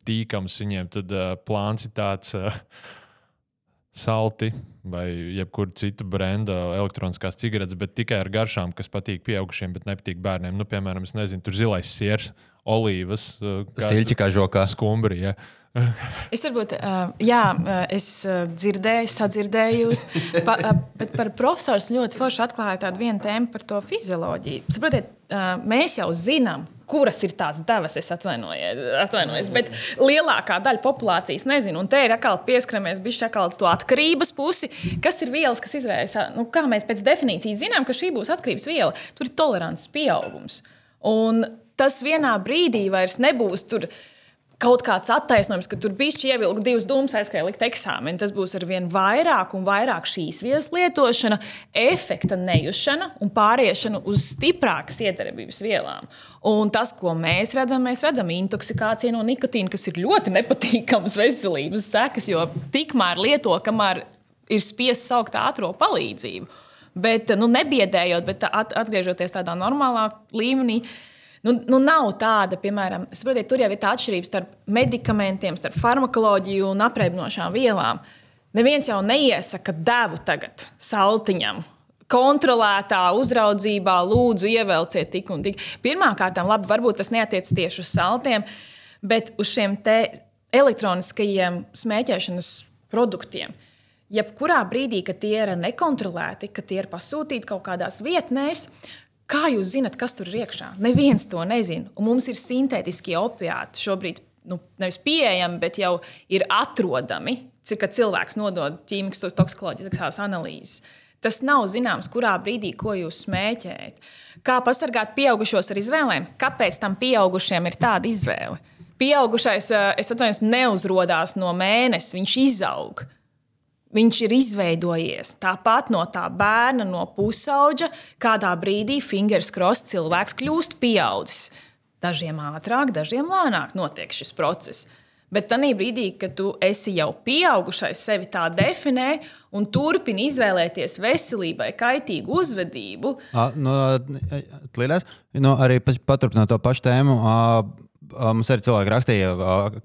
tīkams viņiem, tad uh, plāns ir tāds. Uh, salti vai jebkuru citu brenda elektroniskās cigaretes, bet tikai ar garšām, kas patīk pieaugušiem, bet nepatīk bērniem. Nu, piemēram, es nezinu, tur zilais siers, olīvas, silķi kā žokā. Skumbri. Ja. es varbūt, uh, jā, es dzirdēju, sadzirdēju jūs, pa, bet par profesoru ļoti forši atklāju tādu vienu tēmu par to fizioloģiju. Saprotiet, mēs jau zinām, kuras ir tās devas, es atvainojos. Bet lielākā daļa populācijas nezina. Un te ir atkal pieskaramies uz to atkarības pusi. Kas ir vielas, kas izraisa? Nu, kā mēs pēc definīcijas zinām, ka šī būs atkarības viela? Tur ir tolerants pieaugums. Un tas vienā brīdī vairs nebūs tur kaut kāds attaisnojums, ka tur bija ievilkta divas dūmas, aizskrēja likt eksāmenu. Tas būs ar vien vairāk un vairāk šīs vielas lietošana, efekta nejušana un pāriešana uz stiprākas iedarbības vielām. Un tas, ko mēs redzam, mēs redzam intoksikāciju no nikotīna, kas ir ļoti nepatīkams veselības sekas, jo tikmēr lieto, kamēr ir spiests saukt ātrā palīdzību. Bet nu, nebiedējot, bet atgriežoties tādā normālā līmenī, Nu, nu nav tāda, piemēram, saprotiet, tur jau ir tā atšķirība starp medikamentiem, starp farmakoloģiju un apreibinošām vielām. Neviens jau neiesaka devu tagad saltiņam. Kontrolētā uzraudzībā lūdzu ievelciet tik un tik. Pirmkārt, labi, varbūt tas neatiec tieši uz saltiem, bet uz šiem elektroniskajiem smēķēšanas produktiem. Jebkurā brīdī, kad tie ir nekontrolēti, kad tie ir pasūtīti kaut kādās vietnēs, Kā jūs zināt, kas tur ir iekšā? Neviens to nezina. Un mums ir sintētiskie opiāti šobrīd nu, nevis pieejami, bet jau ir atrodami, cik cilvēks nodod ķīmiskas toksikoloģiskās analīzes. Tas nav zināms, kurā brīdī, ko jūs smēķējat. Kā pasargāt pieaugušos ar izvēlēm? Kāpēc tam pieaugušiem ir tāda izvēle? Pieaugušais, eh, es atvainojos, neuzrodās no mēneša, viņš izaug. Viņš ir izveidojies tāpat no tā bērna, no pusauģa. Kādā brīdī fingers cross cilvēks kļūst pieaudzis. Dažiem ātrāk, dažiem lēnāk notiek šis process. Bet tajā brīdī, kad tu esi jau pieaugušais, sevi tā definē un turpini izvēlēties veselībai kaitīgu uzvedību. A, no, tlīdās, no, arī paturpinot to pašu tēmu. A, Mums arī cilvēki rakstīja,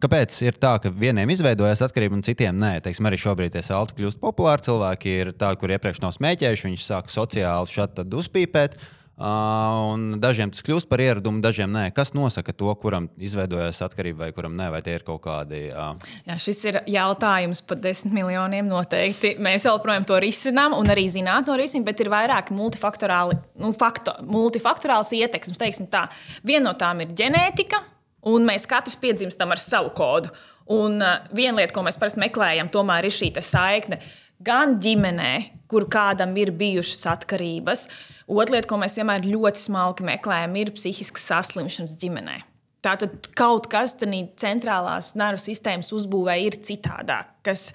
kāpēc ir tā, ka vieniem izveidojas atkarība un citiem nē. Teiksim, arī šobrīd tie salti kļūst populāri. Cilvēki ir tādi, kur iepriekš nav smēķējuši, viņi sāk sociāli šādi uzpīpēt. Uh, dažiem tas kļūst par ieradumu, dažiem nē. Kas nosaka to, kuram izveidojas atkarība vai kuram nē, vai tie ir kaut kādi. Uh... Jā, šis ir jautājums par desmit miljoniem noteikti. Mēs joprojām to risinām, un arī zināt to risināt, bet ir vairāk multifaktorāli, nu, fakto, multifaktorāls ietekmes. Viena no tām ir ģenētika, Un mēs katrs piedzimstam ar savu kodu. Un uh, viena lieta, ko mēs parasti meklējam, tomēr ir šī saikne gan ģimenē, kur kādam ir bijušas atkarības. Otra lieta, ko mēs vienmēr ļoti smalki meklējam, ir psihiskas saslimšanas ģimenē. Tātad kaut kas tādā centrālās nervu sistēmas uzbūvē ir citādāk, kas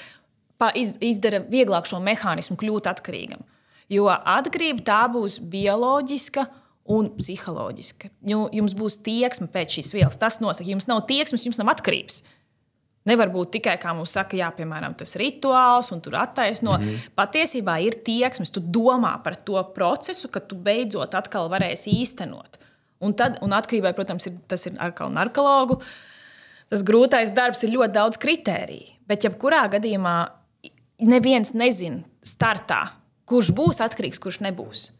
izdara vieglāk šo mehānismu kļūt atkarīgam. Jo atkarība tā būs bioloģiska un psiholoģiski. Nu, jums būs tieksme pēc šīs vielas. Tas nosaka, jums nav tieksmes, jums nav atkarības. Nevar būt tikai, kā mums saka, jā, piemēram, tas rituāls un tur attaisno. Mm -hmm. Patiesībā ir tieksmes, tu domā par to procesu, ka tu beidzot atkal varēsi īstenot. Un, tad, un atkarībai, protams, ir, tas ir atkal narkologu. Tas grūtais darbs ir ļoti daudz kritēriju. Bet, jebkurā gadījumā, neviens nezina startā, kurš būs atkarīgs, kurš nebūs.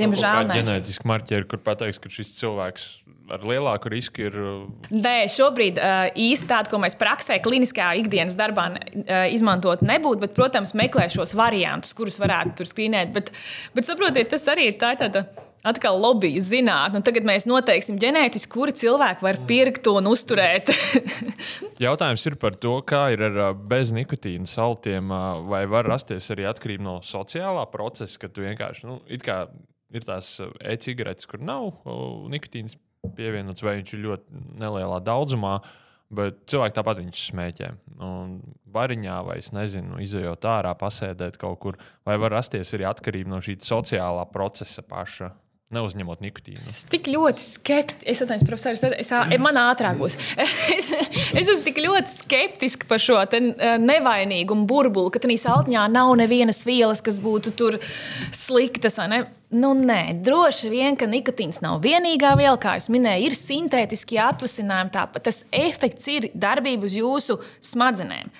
Diemžēl nē. Ģenētiski marķieri, kur pateiks, ka šis cilvēks ar lielāku risku ir. Uh, nē, šobrīd uh, īsti tādu, ko mēs praksē, kliniskā ikdienas darbā uh, izmantot nebūtu, bet, protams, meklē šos variantus, kurus varētu tur skrīnēt. Bet, bet saprotiet, tas arī ir tā, tāda. Atkal lobiju zinātnē. Nu, tagad mēs noteiksim ģenētiski, kuri cilvēki var pirkt un uzturēt. Jautājums ir par to, kā ir ar bez nikotīna saltiem. Vai var rasties arī atkarība no sociālā procesa, ka tu vienkārši, nu, it kā ir tās uh, e-cigaretes, kur nav nikotīns pievienots, vai viņš ir ļoti nelielā daudzumā. Bet cilvēki tāpat viņš smēķē. Un bariņā, vai es nezinu, izējot ārā, pasēdēt kaut kur, vai var rasties arī atkarība no šī sociālā procesa paša neuzņemot nikotīnu. Es tik ļoti skeptiski, es atceros, profesors, es, es, man ātrāk būs. es, es esmu tik ļoti skeptiski par šo nevainīgumu burbuli, ka tādā saltiņā nav nevienas vielas, kas būtu tur sliktas. Nu, nē, droši vien, ka nikotīns nav vienīgā viela, kā jau minēju, ir sintētiski atvasinājumi. Tāpat tas efekts ir darbība uz jūsu smadzenēm.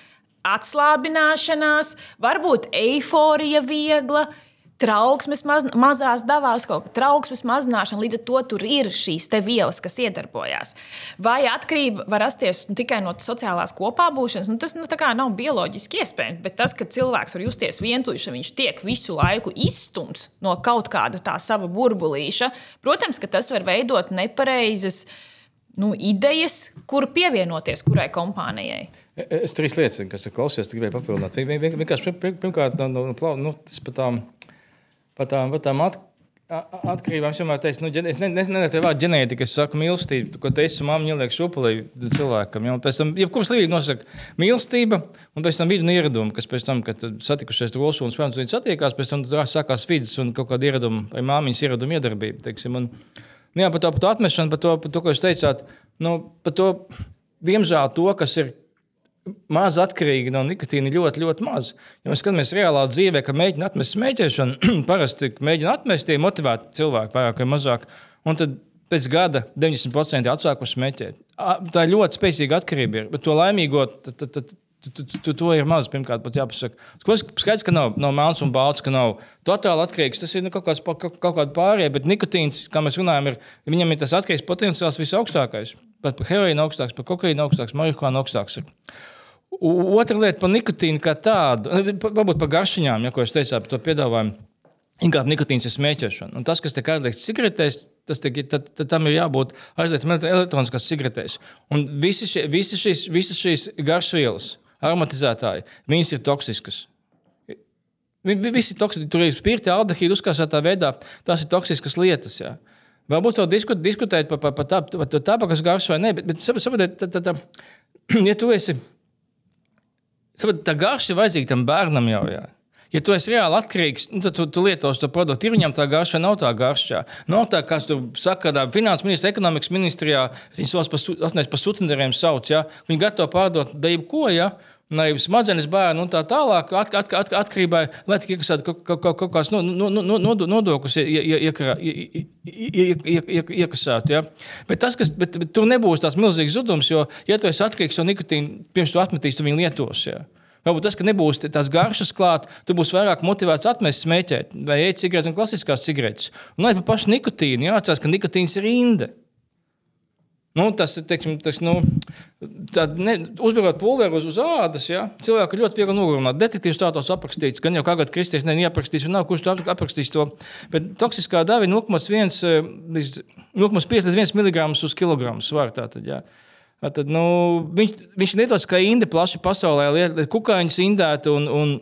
Atslābināšanās, varbūt eiforija viegla, trauksmes maz, mazās devās, kaut kāda trauksmes mazināšana. Līdz ar to tur ir šīs vielas, kas iedarbojās. Vai atkarība var rasties nu, tikai no sociālās kopā būšanas, nu, tas nu, nav bioloģiski iespējams. Bet tas, ka cilvēks var justies vientuļš, viņš tiek visu laiku izstumts no kaut kāda tā sava burbulīša, protams, ka tas var veidot nepareizas. Nu, idejas, kur pievienoties kurai kompānijai. E, e, es trīs lietas, kas ir klausies, gribēju papildināt. Vienkārši, pirmkārt, nu, nu, tas pat tām. Um, par tām, par tām at, atkarībām. Es vienmēr teicu, nu, es ne, ne, vārdu ģenētika, es saku mīlestību, ko teicu mamma ieliek šupulī cilvēkam. Ja, pēc tam, jebkurš līdīgi nosaka mīlestība, un pēc tam vidu ieradumi, kas pēc tam, kad satikušies rosu un spēlēns, viņi satiekās, pēc tam sākās vidas un kaut kāda ieraduma, vai māmiņas ieraduma iedarbība. Teiksim, un, nu, jā, par to, par to atmešanu, par to, par to, ko jūs teicāt, nu, par to, diemžēl to, kas ir maz atkarīgi no nikotīna ļoti, ļoti maz. Ja mēs skatāmies reālā dzīvē, ka mēģina atmest smēķēšanu, parasti mēģina atmest tie motivēti cilvēki, vairāk vai mazāk. Un tad pēc gada 90% atsākuši smēķēt. Tā ir ļoti spēcīga atkarība. Ir, bet to laimīgo, Tu, tu, tu, to ir maz, pirmkārt, pat jāpasaka. Skaidrs, ka nav, nav melns un balts, ka nav totāli atkarīgs. Tas ir nu, kaut, kāds, kaut, kaut kāda pārējā, bet nikotīns, kā mēs runājam, ir, viņam ir tas atkarīgs potenciāls visaugstākais. Pat par heroīnu augstāks, par kokaīnu augstāks, marihuānu augstāks. Ir. Otra lieta par nikotīnu kā tādu, nu, varbūt par garšiņām, ja, ko es teicu par to piedāvājumu. Inkārt nikotīns ir smēķēšana. Un tas, kas tiek aizliegts cigaretēs, tas tiek, tad, tad tam ir jābūt aizliegts elektroniskās cigaretēs. Un visi šie, visi šīs, visas šīs garšvielas, aromatizētāji, viņas ir toksiskas. Visi toksiski, tur ir spirti, aldehīdi uzkāsētā veidā, tās ir toksiskas lietas. Jā. Varbūt vēl diskut, diskutēt par, par, par, tā, par tabakas garšu vai nē, bet, bet saprotiet, ja tu esi Tāpēc tā garša vajadzīga tam bērnam jau. Jā. Ja tu esi reāli atkarīgs, nu, tad tu, tu lietos to produktu. Ir viņam tā garša, nav tā garša. Nav tā, kā tu saki, kādā finanses ministrijā, ekonomikas ministrijā, viņi tos par, par sutenderiem sauc. Ja? Viņi gatavo pārdot daļu ko. Ja? Naivs smadzenes bērnu un tā tālāk, at, at, at, atkarībai, lai tik iekasētu kaut, kaut, kāds no, no, no, no, nodokļus iekasētu. Ja? Bet tas, kas, bet, bet tur nebūs tāds milzīgs zudums, jo, ja tu esi atkarīgs no nikotīna, pirms tu atmetīsi, tu viņu lietos. Ja? Varbūt tas, ka nebūs tās garšas klāt, tu būsi vairāk motivēts atmest smēķēt vai ēst cigaretes un klasiskās cigaretes. Un lai par pašu nikotīnu jāatcerās, ka nikotīns ir inde. Nu, tas ir teiksim, tas, nu, uzbūvēt pulveri uz, ādas. Ja? Cilvēku ļoti viegli nogalināt. Detektīvs tā tos aprakstīts. Gan jau kādā kristīnā ne, neaprakstīs, un nav kurš to aprakstīs. To. Bet toksiskā deva ir 0,1 līdz 0,5 līdz 1 mg uz kilogramu svaru. Tātad, ja? Tad, nu, viņš, viņš lietots kā indi plaši pasaulē, kukaiņas indēta un, un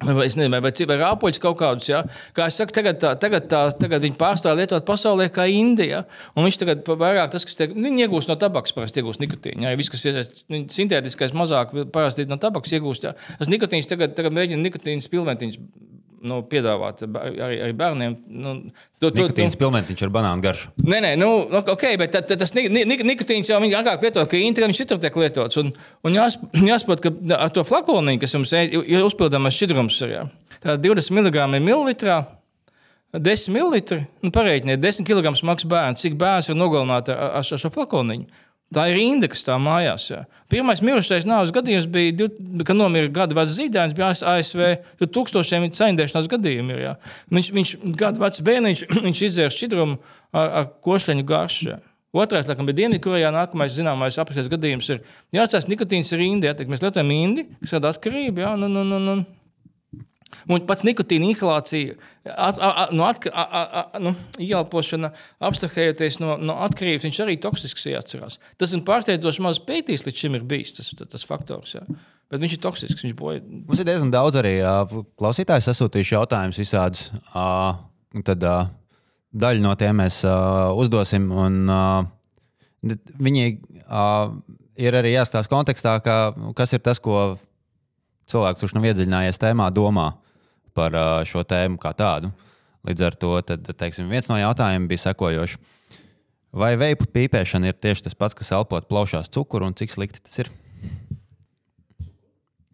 Vai, nezinu, vai, vai rāpoļus kaut kādus. Ja? Kā jau teicu, tagad, tā, tagad, tā, tagad viņi pārstāv lietot pasaulē kā Indija. Un viņš tagad vairāk tas, kas tiek iegūst no tabakas, parasti iegūst nikotīnu. Ja? Viss, kas ir sintētiskais, mazāk parasti no tabakas iegūst. Ja? Tas nikotīns tagad, tagad mēģina nikotīnas pilventiņus nu, piedāvāt arī, arī bērniem. Nu, to, to, Nikotīns pilmentiņš ar banānu garšu. Nē, nē, nu, ok, bet tā, tā, tas ni, ni, nikotīns jau agrāk lietoja, ka viņš citur tiek lietots. Un, un jās, jāsaprot, ka ar to flakoniņu, kas jums ir, ir uzpildāmais šķidrums, ir jā. tā 20 mg mililitrā. 10 ml, nu, pareiķiniet, 10 kg smags bērns. Cik bērns var nogalināt ar, ar, ar šo flakoniņu? Tā ir rinda, kas stāv mājās. Jā. Pirmais mirušais nāves gadījums bija, kad nomira gada vecs zīdainis, bija ASV. Tur tūkstošiem cendēšanās gadījumu ir. Jā. Viņš, viņš gada vecs bērniņš, viņš izdzēra šķidrumu ar, ar košļaņu garšu. Jā. Otrais, laikam, bija Dienvidkorejā. Nākamais zināmais apgabals gadījums ir jāatcerās, nikotīns ir indi. Jā, mēs lietojam indi, kas rada atkarību. Jā, nu, nu, nu, nu. Un pats nikotīna inhalācija, at, at, no atka, at, at, nu, ieelpošana, abstrahējoties no, no atkarības, viņš arī toksisks jāatcerās. Tas ir pārsteidzoši maz pētījis, līdz šim ir bijis tas, tas, tas faktors. Jā. Bet viņš ir toksisks. Viņš boja. Mums ir diezgan daudz arī klausītāju sasūtījuši jautājumus visādus. Tad daļu no tiem mēs uzdosim. Un, viņi ir arī jāstāsta kontekstā, ka, kas ir tas, ko cilvēks, kurš nav iedziļinājies tēmā, domā par šo tēmu kā tādu. Līdz ar to tad, teiksim, viens no jautājumiem bija sekojošs. Vai veipu pīpēšana ir tieši tas pats, kas elpot plaušās cukuru un cik slikti tas ir?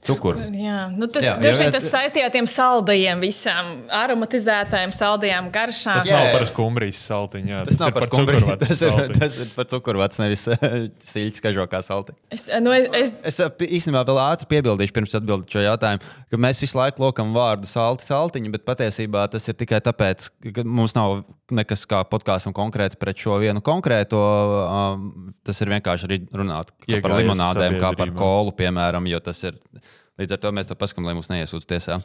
Cukuru. Jā, nu, tas, jā, droši vien tas saistībā ar tiem saldajiem, visām aromatizētājiem, saldajām garšām. Tas jā, nav par skumbrijas saltiņu. Jā, tas, tas nav par skumbrijas. Tas, ir, tas ir par cukurvats, nevis sīļķis kažokā salti. Es, nu, es, es īstenībā vēl ātri piebildīšu, pirms atbildēt šo jautājumu, ka mēs visu laiku lokam vārdu salti, saltiņu, bet patiesībā tas ir tikai tāpēc, ka mums nav nekas kā podkāstam konkrēti pret šo vienu konkrēto. Um, tas ir vienkārši runāt par limonādēm, kā par kolu, piemēram, jo tas ir Līdz ar to mēs to paskatām, lai mūs neiesūdz tiesā.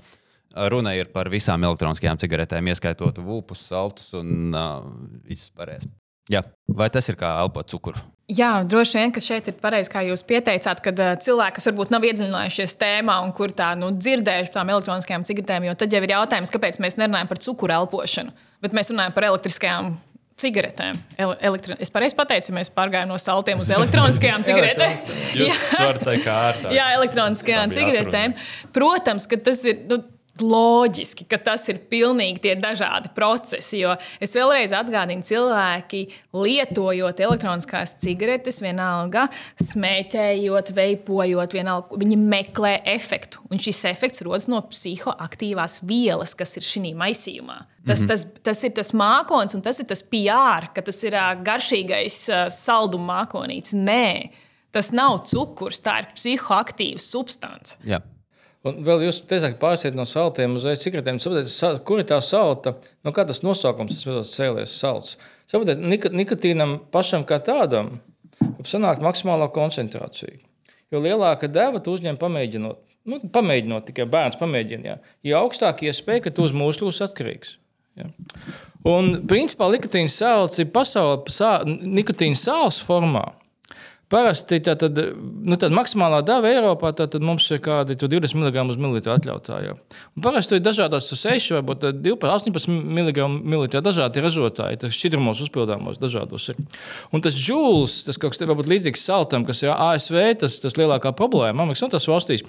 Runa ir par visām elektroniskajām cigaretēm, ieskaitot vūpus, saltus un uh, visus pārējos. Jā. Vai tas ir kā elpot cukuru? Jā, droši vien, ka šeit ir pareizi, kā jūs pieteicāt, ka uh, cilvēki, kas varbūt nav iedziļinājušies tēmā un kur tā nu, dzirdējuši par tām elektroniskajām cigaretēm, jo tad jau ir jautājums, kāpēc mēs nerunājam par cukuru elpošanu, bet mēs runājam par elektriskajām cigaretēm. Elektro... Es pareizi pateicu, mēs pārgājām no saltiem uz elektroniskajām cigaretēm. Jūs varat teikt, kā ārā. Jā, elektroniskajām cigaretēm. Protams, ka tas ir. Nu, loģiski, ka tas ir pilnīgi tie dažādi procesi. Jo es vēlreiz atgādinu, cilvēki lietojot elektroniskās cigaretes, vienalga smēķējot, veipojot, vienalga, viņi meklē efektu. Un šis efekts rodas no psihoaktīvās vielas, kas ir šī maisījumā. Tas, mm -hmm. tas, tas ir tas mākslinieks, un tas ir tas PR, ka tas ir garšīgais salduma mākonīts. Nē, tas nav cukurs, tā ir psihoaktīva substance. Yeah. Un vēl jūs teicāt, ka pārsiet no saltiem uz cigaretēm. Saprotiet, kur ir tā salta? Nu, kā tas nosaukums, tas ir cēlies salds. Saprotiet, nik nikotīnam pašam kā tādam sanāk maksimālā koncentrācija. Jo lielāka deva tu uzņem pamēģinot. Nu, pamēģinot, tikai bērns pamēģina. Jā. Jo augstākie iespēja, ka tu uz mūžu kļūsi atkarīgs. Ja. Un, principā, nikotīna sāls ir pasaules nikotīna sāls formā. Parasti tā tad, nu, tad maksimālā deva Eiropā mums ir kādi 20 mg uz mililitru atļautā. Jau. Un parasti ir dažādas 6, varbūt 12, 18 mg dažādi ražotāji, tas šķidrumos uzpildāmos dažādos ir. Un tas džūls, tas kaut kas varbūt līdzīgs saltam, kas ir ASV, tas, tas lielākā problēma, Amerikas un tas valstīs.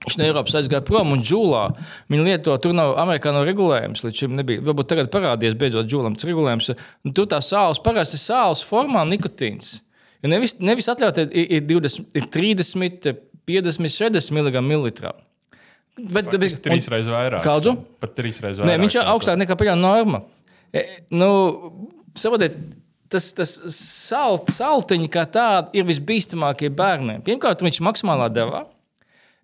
Viņš no Eiropas aizgāja prom un džūlā. Viņa lieto, tur nav amerikāņu regulējums. Līdz šim nebija. Varbūt tagad parādījies beidzot džūlam tas regulējums. Un tur tā sāls parasti sāls formā nikotīns. Jo nevis, nevis atļaut, ir, ir, 20, ir 30, 50, 60 mg. Bet tas ir trīs reizes vairāk. Kādu? Pat trīs reizes vairāk. Nē, viņš ir augstāk nekā pieņemta norma. E, nu, savodiet, tas, tas salt, saltiņi kā tādi ir visbīstamākie bērniem. Pirmkārt, viņš maksimālā devā.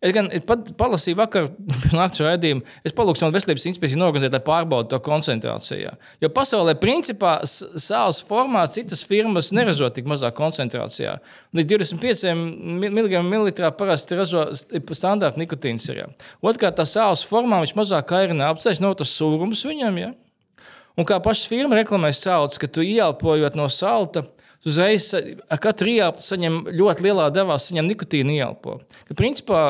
Es gan pat palasīju vakar, naktas raidījumu. Es palūgšu no veselības inspekcijas organizēt, lai pārbaudītu to koncentrācijā. Jo pasaulē, principā, sāls formā citas firmas neražo tik mazā koncentrācijā. Līdz 25 mg parasti ražo standarta nikotīns. Otrkārt, tā sāls formā viņš mazāk kairina apceļš, nav tas sūrums viņam. Ja? Un kā paša firma reklamē sāls, ka tu ieelpojot no salta uzreiz ar katru ieelpu saņem ļoti lielā devā, saņem nikotīnu ieelpo. Ka, principā,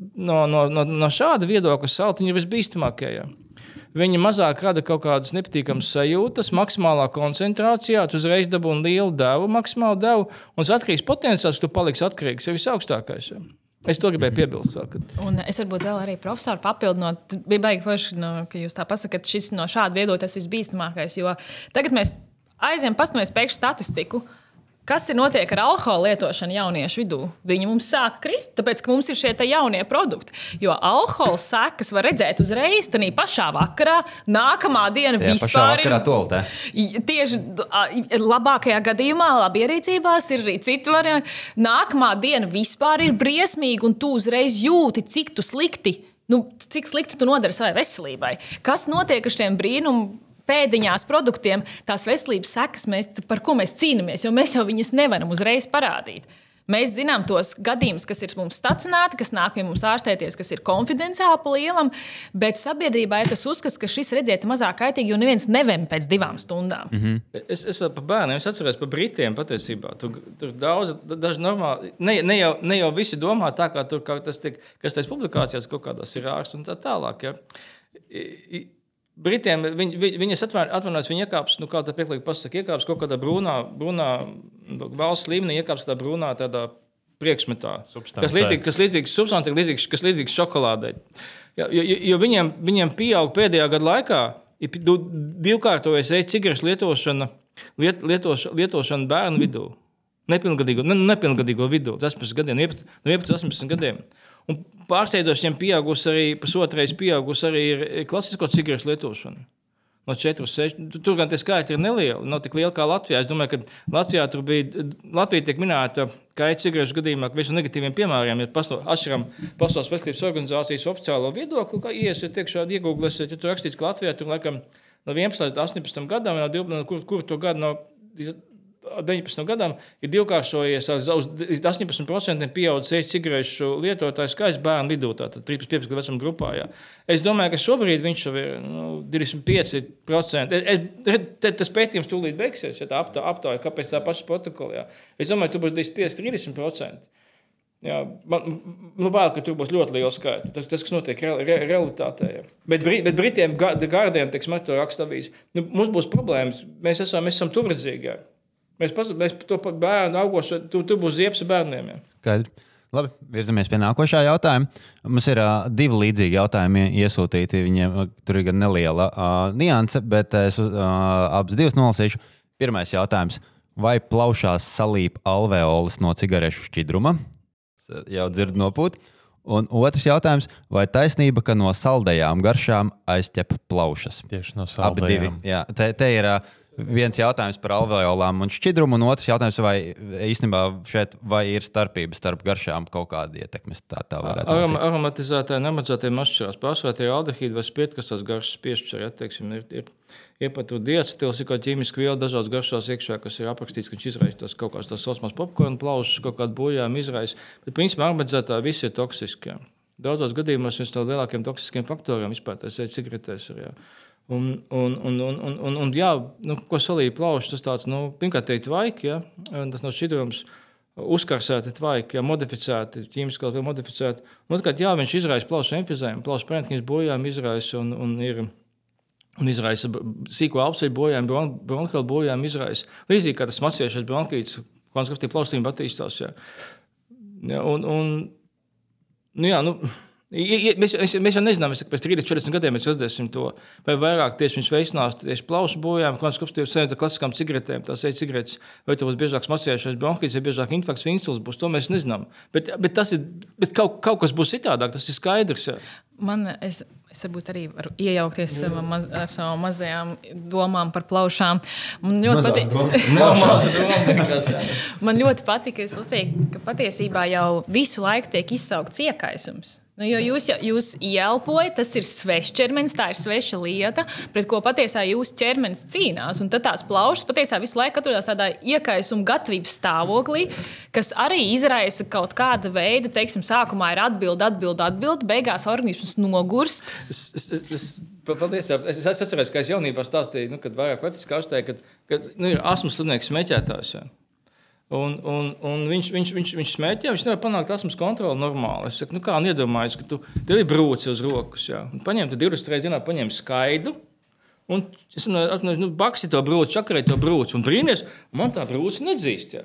no, no, no, no šāda viedokļa saltiņa ir visbīstamākie. Ja. Viņi mazāk rada kaut kādas nepatīkamas sajūtas, maksimālā koncentrācijā, tu uzreiz dabūji lielu devu, maksimālu devu, un atkarīgs potenciāls, tu paliksi atkarīgs, ir visaugstākais. Ja. Es to gribēju piebilst. vēl, Kad... Un es varbūt vēl arī profesoru papildinot, bija baigi forši, no, ka jūs tā pasakāt, šis no šāda viedokļa tas visbīstamākais. Jo tagad mēs aizējām paskatīties pēkšņi statistiku. Kas ir notiek ar alkohola lietošanu jauniešu vidū? Viņi mums sāka krist, tāpēc, ka mums ir šie jaunie produkti. Jo alkohola sekas var redzēt uzreiz, tad pašā vakarā, nākamā diena Tajā vispār ir. toaletē. I- Tieši labākajā gadījumā, labi ierīcībās, ir arī citi varianti. Nākamā diena vispār ir briesmīga, un tu uzreiz jūti, cik tu slikti. Nu, cik slikti tu nodari savai veselībai? Kas notiek ar šiem brīnumiem? Pēdiņās produktiem tās veselības sekas, mēs, par ko mēs cīnāmies, jo mēs jau viņas nevaram uzreiz parādīt. Mēs zinām tos gadījumus, kas ir mums stacionēti, kas nāk pie mums ārstēties, kas ir konfidenciāli pa lielam, bet sabiedrībā ir tas uzskats, ka šis redziet mazāk kaitīgi, jo neviens nevem pēc divām stundām. Mm -hmm. Es, es par bērniem, es atceros par Britiem patiesībā. Tur, tur daudz, daži normāli, ne, ne, jau, ne jau visi domā tā, kā tur kā tas tiek, kas tas publikācijās kaut kādās ir ārsts un tā tālāk. Ja. I- i- Britiem viņi, viņas atvainojas, viņi iekāps, nu, kā tā pieklājīgi pasakā, iekāps kaut kādā brūnā, brūnā valsts līmenī, iekāps tādā brūnā tādā priekšmetā. Substancē. Kas līdzīgs, kas līdzīgs substancei, līdzīgs, kas līdzīgs šokolādei. Jo, jo, jo viņiem, viņiem pieaug pēdējā gada laikā, ir divkārtojas e-cigaretes lietošana, liet, lietošana, lietošana bērnu vidū. Nepilngadīgo, ne, nepilngadīgo vidū, tas ir gadiem, no 11, no 11, 18 gadiem. Un pārsteidzošiem pieaugusi arī, pusotrais pieaugusi arī ir ir klasisko cigaretes lietošana. No 4, 6. Tur gan tie skaitļi ir nelieli, nav tik lieli kā Latvijā. Es domāju, ka Latvijā tur bija. Latvija tiek minēta kā cigaretes gadījumā, ka no negatīviem piemēriem ir pasau- atšķiram Pasaules veselības organizācijas oficiālo viedokli. Kā iesiet iekšā, iegūglēsiet, ja tur rakstīts, ka Latvijā tur laikam no 11 līdz 18 gadam, no 12, no kur, kur to gadu no 19 gadam ir divkāršojies uz 18% pieaudzis e-cigarešu lietotāju skaits bērnu vidū, tātad 13, 15 vecuma grupā. Jā. Es domāju, ka šobrīd viņš jau ir nu, 25%. Es, es, te, tas pētījums tūlīt beigsies, ja tā aptā- aptauja, kāpēc tā paša protokolā. Es domāju, tur būs 25, 30%. Jā, man nu, bail, ka tur būs ļoti liela skaita. Tas, tas kas notiek re, re, realitātē. Jā. Bet, Bri- bet Britiem, Ga- The Guardian, teiksim, to raksta avīze, nu, mums būs problēmas. Mēs esam, mēs esam tuvredzīgi. Mēs, pas, mēs to pa- bērnu augošo, tur, tur būs ziepes bērniem. Jā. Skaidri. Labi, virzamies pie nākošā jautājuma. Mums ir uh, divi līdzīgi jautājumi iesūtīti. Viņiem tur ir gan neliela uh, nianse, bet es uh, abas divas nolasīšu. Pirmais jautājums. Vai plaušās salīp alveolas no cigarešu šķidruma? Jau dzirdu nopūt. Un otrs jautājums. Vai taisnība, ka no saldējām garšām aizķep plaušas? Tieši no Abi divi. saldējām. Jā, te, te ir uh, viens jautājums par alveolām un šķidrumu, un otrs jautājums, vai īstenībā šeit vai ir starpība starp garšām kaut kāda ietekmes. Tā, tā Arom, un aromatizētāji atšķirās. Pārsvarā tie aldehīdi vai spirti, kas tās garšas piešķir. Ja, teiksim, ir, ir, ir pat diacetils, ir kaut ķīmiski viela dažādas garšās iekšā, kas ir aprakstīts, ka viņš izraisa tās kaut kādas tās saucamās popkornu plaušas, kaut kādu bojājumu izraisa. Bet, principā, aromatizētāji visi ir toksiski. Jā. Daudzos gadījumos viens no lielākajiem toksiskiem faktoriem vispār ir cigaretes. Ir, jā. Un, un, un, un, un, un, un jā, nu, ko salīja plaušas, tas tāds, nu, pirmkārt, teikt, vaiki, ja, tas nav šķidrums. Uzkarsēti tvaiki, ja, modificēti, ķīmiski vēl modificēti. Un Otrkārt, jā, viņš izraisa plaušu emfizējumu, plaušu prēntkņas bojājumu izraisa un, un ir. Un izraisa sīko apziņu bojājumu, bron, bronhilu bojājumu izraisa. Līdzīgi kā tas maciešais bronhīts, konstruktīvi plaustība attīstās. Jā. Ja, un, un, nu, jā, nu, i- i- mēs, mēs, mēs jau nezinām, mēs, pēc 30, 40 gadiem mēs redzēsim to. Vai vairāk tieši viņš veicinās tieši plaušu bojājumu, konstruktīvi senēt ar klasiskām cigaretēm, tās ir cigaretes, vai tur būs biežāk maciešais bronhīts, vai biežāk infarkts, vinsils būs, to mēs nezinām. Bet, bet, tas ir, bet kaut, kaut kas būs citādāk, tas ir skaidrs. Jā. Man, es, es varbūt arī varu iejaukties savā maz, ar savām mazajām domām par plaušām. Man ļoti patīk. Man ļoti patīk, ka es lasīju, ka patiesībā jau visu laiku tiek izsaukts iekaisums. Nu, jo jūs, jūs ielpojat, tas ir svešs ķermenis, tā ir sveša lieta, pret ko patiesībā jūsu ķermenis cīnās. Un tad tās plaušas patiesībā visu laiku atrodas tādā iekaisuma gatavības stāvoklī, kas arī izraisa kaut kāda veida, teiksim, sākumā ir atbilde, atbilde, atbilde, beigās organisms nogurst. Es, es, es, es, paldies, es, es atceros, ka es jaunībā stāstīju, nu, kad vairāk vecāks kārstē, kad, kad nu, ir asmas slimnieks smēķētājs. Jā. Un, un, un viņš, viņš, viņš, viņš smēķē, viņš nevar panākt asmas kontroli normāli. Es saku, nu kā iedomājies, ka tu, tev ir brūci uz rokas. Jā. Un Paņem, divas reizes dienā paņem skaidu. Un es domāju, nu, baksi to brūci, čakarēji to brūci. Un brīnīties, man tā brūci nedzīst. Jā.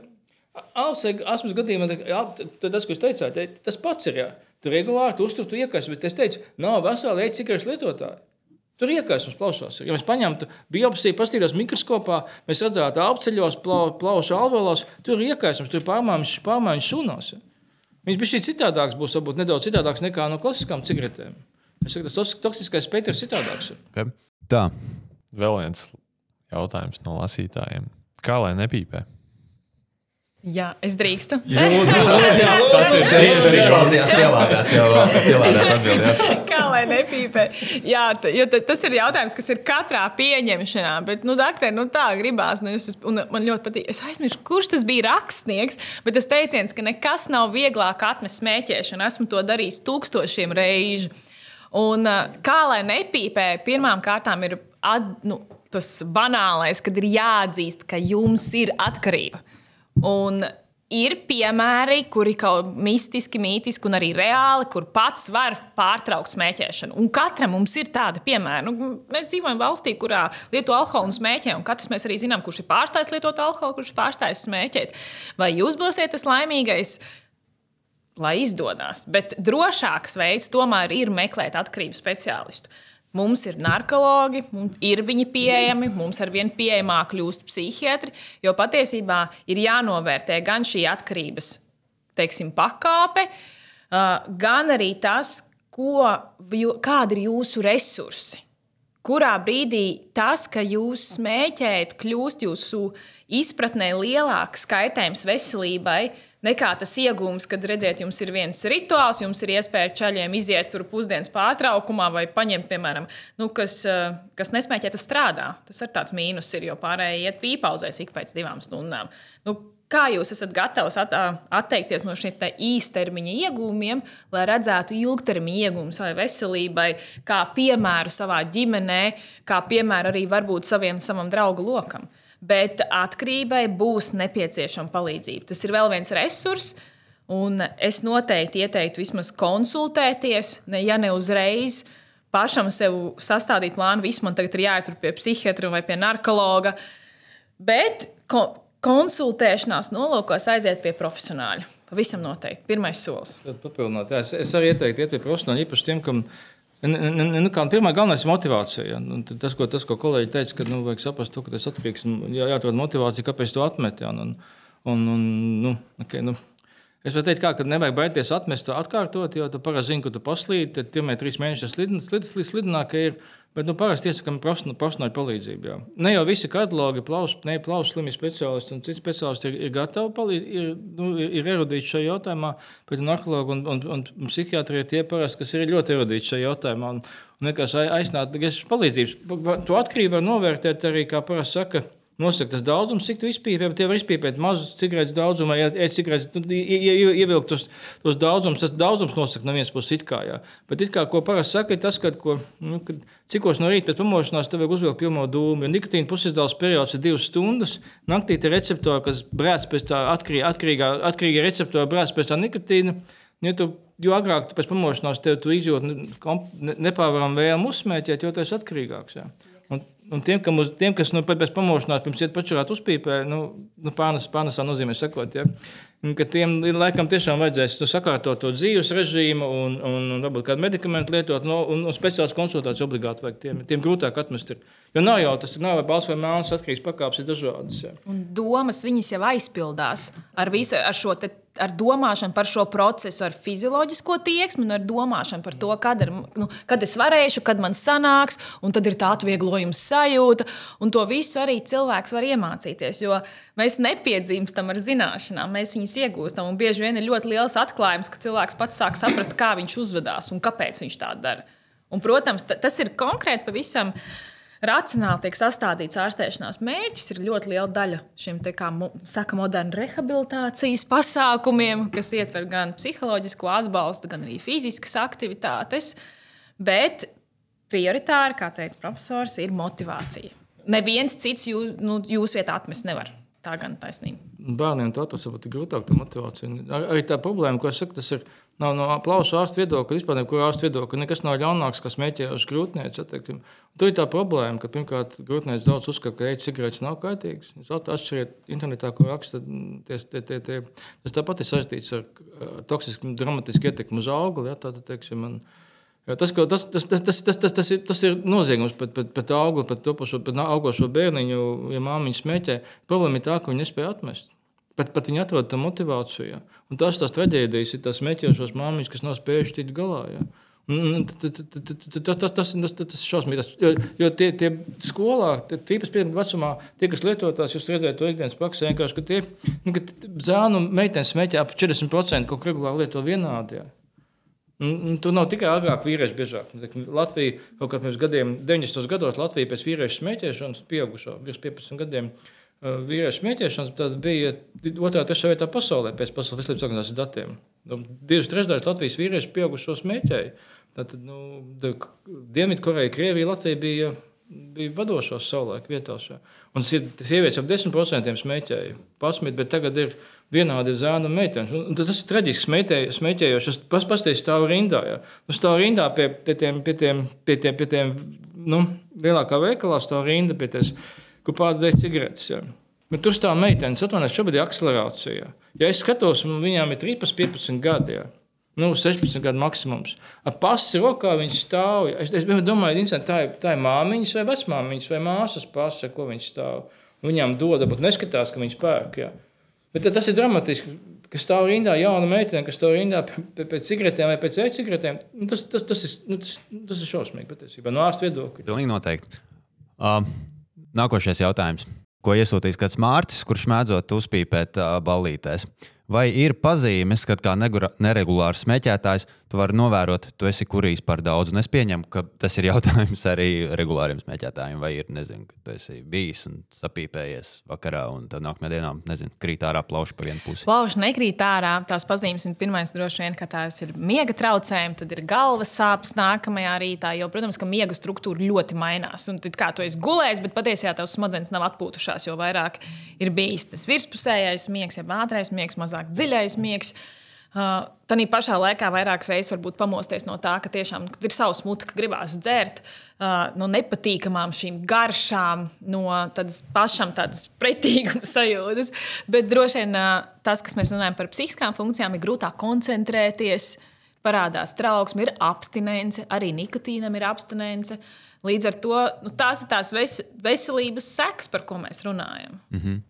Asmas gadījumā tas, ko jūs teicāt, tas pats ir. Jā. Tu regulāri tu uztur, tu iekais, bet es teicu, nav vesela e-cigaretes lietotāja. Tur iekaisums plausās. Ja mēs paņemtu biopsiju, paskatītos mikroskopā, mēs redzētu apceļos, plaušu alveolos, tur ir iekaisums, tur ir pārmaiņas, pārmaiņas šūnās. Ja. Viņš bija citādāks, būs varbūt nedaudz citādāks nekā no klasiskām cigaretēm. Es saku, tas toksiskais spektrs ir citādāks. Okay. Tā. Vēl viens jautājums no lasītājiem. Kā lai nepīpē? Jā, es drīkstu. Jā, tas ir atbildēt. Kā lai nepīpē? Jā, jo tas ir jautājums, kas ir katrā pieņemšanā. Bet, nu, doktor, nu tā gribās. Nu, es, man ļoti patīk. Es aizmirsu, kurš tas bija rakstnieks, bet tas teiciens, ka nekas nav vieglāk atmest smēķēšanu. Esmu to darījis tūkstošiem reižu. Un kā lai nepīpē, pirmām kārtām ir at, nu, tas banālais, kad ir jāatzīst, ka jums ir atkarība. Un ir piemēri, kuri kaut mistiski, mītiski un arī reāli, kur pats var pārtraukt smēķēšanu. Un katram mums ir tāda piemēra. Nu, mēs dzīvojam valstī, kurā lieto alkoholu un smēķē, un katrs mēs arī zinām, kurš ir pārstājis lietot alkoholu, kurš ir pārstājis smēķēt. Vai jūs būsiet tas laimīgais? Lai izdodas, bet drošāks veids tomēr ir meklēt atkarību speciālistu. Mums ir narkologi, ir viņi pieejami, mums ar vien pieejamāk kļūst psihiatri, jo patiesībā ir jānovērtē gan šī atkarības teiksim, pakāpe, gan arī tas, ko, kādi ir jūsu resursi. Kurā brīdī tas, ka jūs smēķējat, kļūst jūsu izpratnē lielāks kaitējums veselībai, nekā tas iegūms, kad redziet, jums ir viens rituāls, jums ir iespēja ceļiem iziet tur pusdienas pārtraukumā vai paņemt, piemēram, nu, kas, eh, kas nesmēķē, tas strādā. Tas ir tāds mīnus, ir, jo pārējie iet pīpauzēs ik pēc divām stundām. Nu, Kā jūs esat gatavs at, atteikties no šiem īstermiņa iegūmiem, lai redzētu ilgtermiņa iegūmus savai veselībai, kā piemēru savā ģimenē, kā piemēru arī varbūt saviem, savam draugu lokam? Uh, bet atkarībai būs nepieciešama palīdzība. Tas ir vēl viens resurs. Un es noteikti ieteiktu vismaz konsultēties, ne, ja ne uzreiz pašam sev sastādīt plānu. Viss man tagad ir jāiet pie psihiatra vai pie narkologa. Bet ko, konsultēšanās nolūkos aiziet pie profesionāļa. Pavisam noteikti. Pirmais solis. Papildināt, jā, es, es arī ieteiktu iet pie profesionāļa, īpaši tiem, kam ir Nu, kā, pirmā galvenais ir motivācija. Ja. Nu, tas, ko, tas, ko kolēģi teica, ka nu, vajag saprast, to, ka tas atkarīgs un jā, jāatrod motivācija, kāpēc to atmet. Ja. Un, un, un, nu, okay, nu, Es varu teikt, kā, ka nevajag baidīties atmest to atkārtot, jo tu parasti zini, ka tu paslīdi, tad pirmie trīs mēneši slidinās, slidinās, slidinās, ir. Bet nu, parasti iesakām profesionāļu palīdzību. Jā. Ne jau visi kardiologi, plaušu, slimīgi speciālisti un citi speciālisti ir, ir gatavi palīdzēt, ir, nu, ir erudīti šajā jautājumā, bet narkologi un, un, un, un psihiatri ir tie parasti, kas ir ļoti erudīti šajā jautājumā. Un, un vienkārši aiznāt palīdzības. To atkarību var novērtēt arī, kā parasti saka, Nosaka tas daudzums, cik tu izpīpē, bet tie var izpīpēt mazus cigaretes daudzumu, vai e-cigaretes, nu, ievilkt tos, tos daudzumus. Tas daudzums nosaka no vienas puses it kā. Jā. Bet it kā, ko parasti saka, ir tas, ka, ko, nu, kad cikos no rīta pēc pamošanās tev vajag uzvilkt pirmo dūmu, jo nikotīna pusizdāls periods ir divas stundas. Naktī ir receptori, kas brēc pēc tā atkarīga, atkarīgā, atkarīga receptora brēc pēc tā nikotīna. Ja tu, jo agrāk tu pēc pamošanās tev tu izjūti nepārvaramu vēlmu uzsmēķēt, jo tas ir atkarīgāks. Jā. Un, un tiem, kam, uz, tiem, kas nu, pēc pamošanās pirms iet pačurāt uzpīpē, nu, nu pārnes, pārnesā nozīmē sakot, ja, ka tiem laikam tiešām vajadzēs nu, sakārtot to dzīves režīmu un, un, un varbūt kādu medikamentu lietot, no, un, un speciāls konsultācijas obligāti vajag tiem. Tiem grūtāk atmest ir. Jo nav jau tas, nav vai balss vai melns atkarīgs pakāpes ir dažādas. Ja. Un domas viņas jau aizpildās ar visu ar šo te ar domāšanu par šo procesu, ar fizioloģisko tieksmi un ar domāšanu par to, kad, ar, nu, kad es varēšu, kad man sanāks, un tad ir tā atvieglojuma sajūta. Un to visu arī cilvēks var iemācīties. Jo mēs nepiedzimstam ar zināšanām, mēs viņus iegūstam. Un bieži vien ir ļoti liels atklājums, ka cilvēks pats sāk saprast, kā viņš uzvedās un kāpēc viņš tā dara. Un, protams, tas ir konkrēti pavisam. Racionāli tiek sastādīts ārstēšanās mērķis, ir ļoti liela daļa šim te, kā saka, modernu rehabilitācijas pasākumiem, kas ietver gan psiholoģisko atbalstu, gan arī fiziskas aktivitātes. Bet prioritāri, kā teica profesors, ir motivācija. Neviens cits jūs, nu, jūs vietā atmest nevar. Tā gan taisnība. Bērniem to varbūt ir grūtāk, tā motivācija. Ar, arī tā problēma, ko es saku, tas ir nav no plaušu ārsta viedokļa, vispār neko ārsta viedokļa. Nekas nav ļaunāks, kas mēķē uz grūtnieci. Tur ir tā problēma, ka pirmkārt grūtnieci daudz uzskata, ka ēķis cigaretes nav kaitīgas. Jūs atšķiriet internetā, ko raksta, tie, tie, tie, tie, tas tāpat ir saistīts ar toksisku, dramatisku ietekmi uz augli. Ja, tā, teiksim, man, Jo tas, ko, tas, tas, tas, tas, tas, tas, tas, ir, tas ir noziegums pret, pret, pret augli, pret to pašu pret augošo bērniņu, ja māmiņa smēķē. Problēma ir tā, ka viņi nespēja atmest. Bet, bet viņi atrod to motivāciju. Un tās tās traģēdijas ir tās smēķējušās māmiņas, kas nav spējušas tikt galā. Ja. Tas ir šausmīgi. Jo, jo tie, tie skolā, tīpaši pieteikta vecumā, tie, kas lietotās, jūs redzējāt to ikdienas praksē, vienkārši, ka tie nu, ka zēnu meitenes smēķē ap 40% kaut kā regulāri lieto vienādi. Ja. Tur nav tikai agrāk vīrieši biežāk. Latvija kaut kādā pirms gadiem, 90. gados, Latvija pēc vīriešu smēķēšanas, pieaugušo, virs 15 gadiem, vīriešu smēķēšanas bija otrā, trešā vietā pasaulē pēc pasaules veselības organizācijas datiem. Nu, divas trešdaļas Latvijas vīriešu pieaugušo smēķēja. Tad nu, Dienvidkoreja, Krievija, Latvija bija, bija vadošos savulaik vietās. Un sievietes ap 10% smēķēja 11, bet tagad ir ielikās vienādi ir zēna un meitenes. Un tas ir traģiski smēķējoši. Es pas, pastāstīju, stāv rindā. Ja. Nu, stāv rindā pie, pie tiem, pie tiem, pie tiem, pie tiem nu, lielākā veikalā, stāv rinda pie tiem, kur pārdod cigaretes. Ja. Bet tur stāv meitenes, atvainojiet, šobrīd ir akcelerācija. Ja es skatos, viņām ir 13, 15 gadi. Ja. Nu, 16 gadu maksimums. Ar pasi rokā viņš stāv. Es, es domāju, tā ir, tā ir māmiņas vai vecmāmiņas vai māsas pasi, ko viņš stāv. Viņām dod, bet neskatās, ka viņš pērk. Ja. Bet tas ir dramatiski, ka stāv rindā jauna meitene, kas stāv rindā pēc cigaretēm vai pēc e-cigaretēm. Nu, tas, tas, tas, ir, nu, tas, tas ir šausmīgi patiesībā no ārsta viedokļa. Pilnīgi noteikti. Uh, nākošais jautājums. Ko iesūtīs kāds mārcis, kurš mēdzot uzpīpēt uh, ballītēs? Vai ir pazīmes, ka kā neregulārs smēķētājs, tu vari novērot, tu esi kurīs par daudz? Un es pieņemu, ka tas ir jautājums arī regulāriem smēķētājiem. Vai ir, nezinu, ka tu esi bijis un sapīpējies vakarā, un tad nākamajā dienā, nezinu, krīt ārā plauši pa vienu pusi? Plauši nekrīt ārā. Tās pazīmes ir pirmais, droši vien, ka tās ir miega traucējumi, tad ir galvas sāpes nākamajā rītā. Jo, protams, ka miega struktūra ļoti mainās. Un tad kā tu esi gulējis, bet patiesībā tavs smadzenes nav atpūtušās, jo vairāk ir bijis tas virspusējais miegs, jeb ātrais miegs mazāk dziļais miegs. Uh, tā pašā laikā vairākas reizes varbūt pamosties no tā, ka tiešām ir savs mute, ka gribās dzert uh, no nepatīkamām šīm garšām, no tādas pašām tādas pretīguma sajūtas. Bet droši vien uh, tas, kas mēs runājam par psihiskām funkcijām, ir grūtāk koncentrēties. Parādās trauksme, ir abstinence, arī nikotīnam ir abstinence. Līdz ar to nu, tās ir tās ves veselības sekas, par ko mēs runājam. Mm -hmm.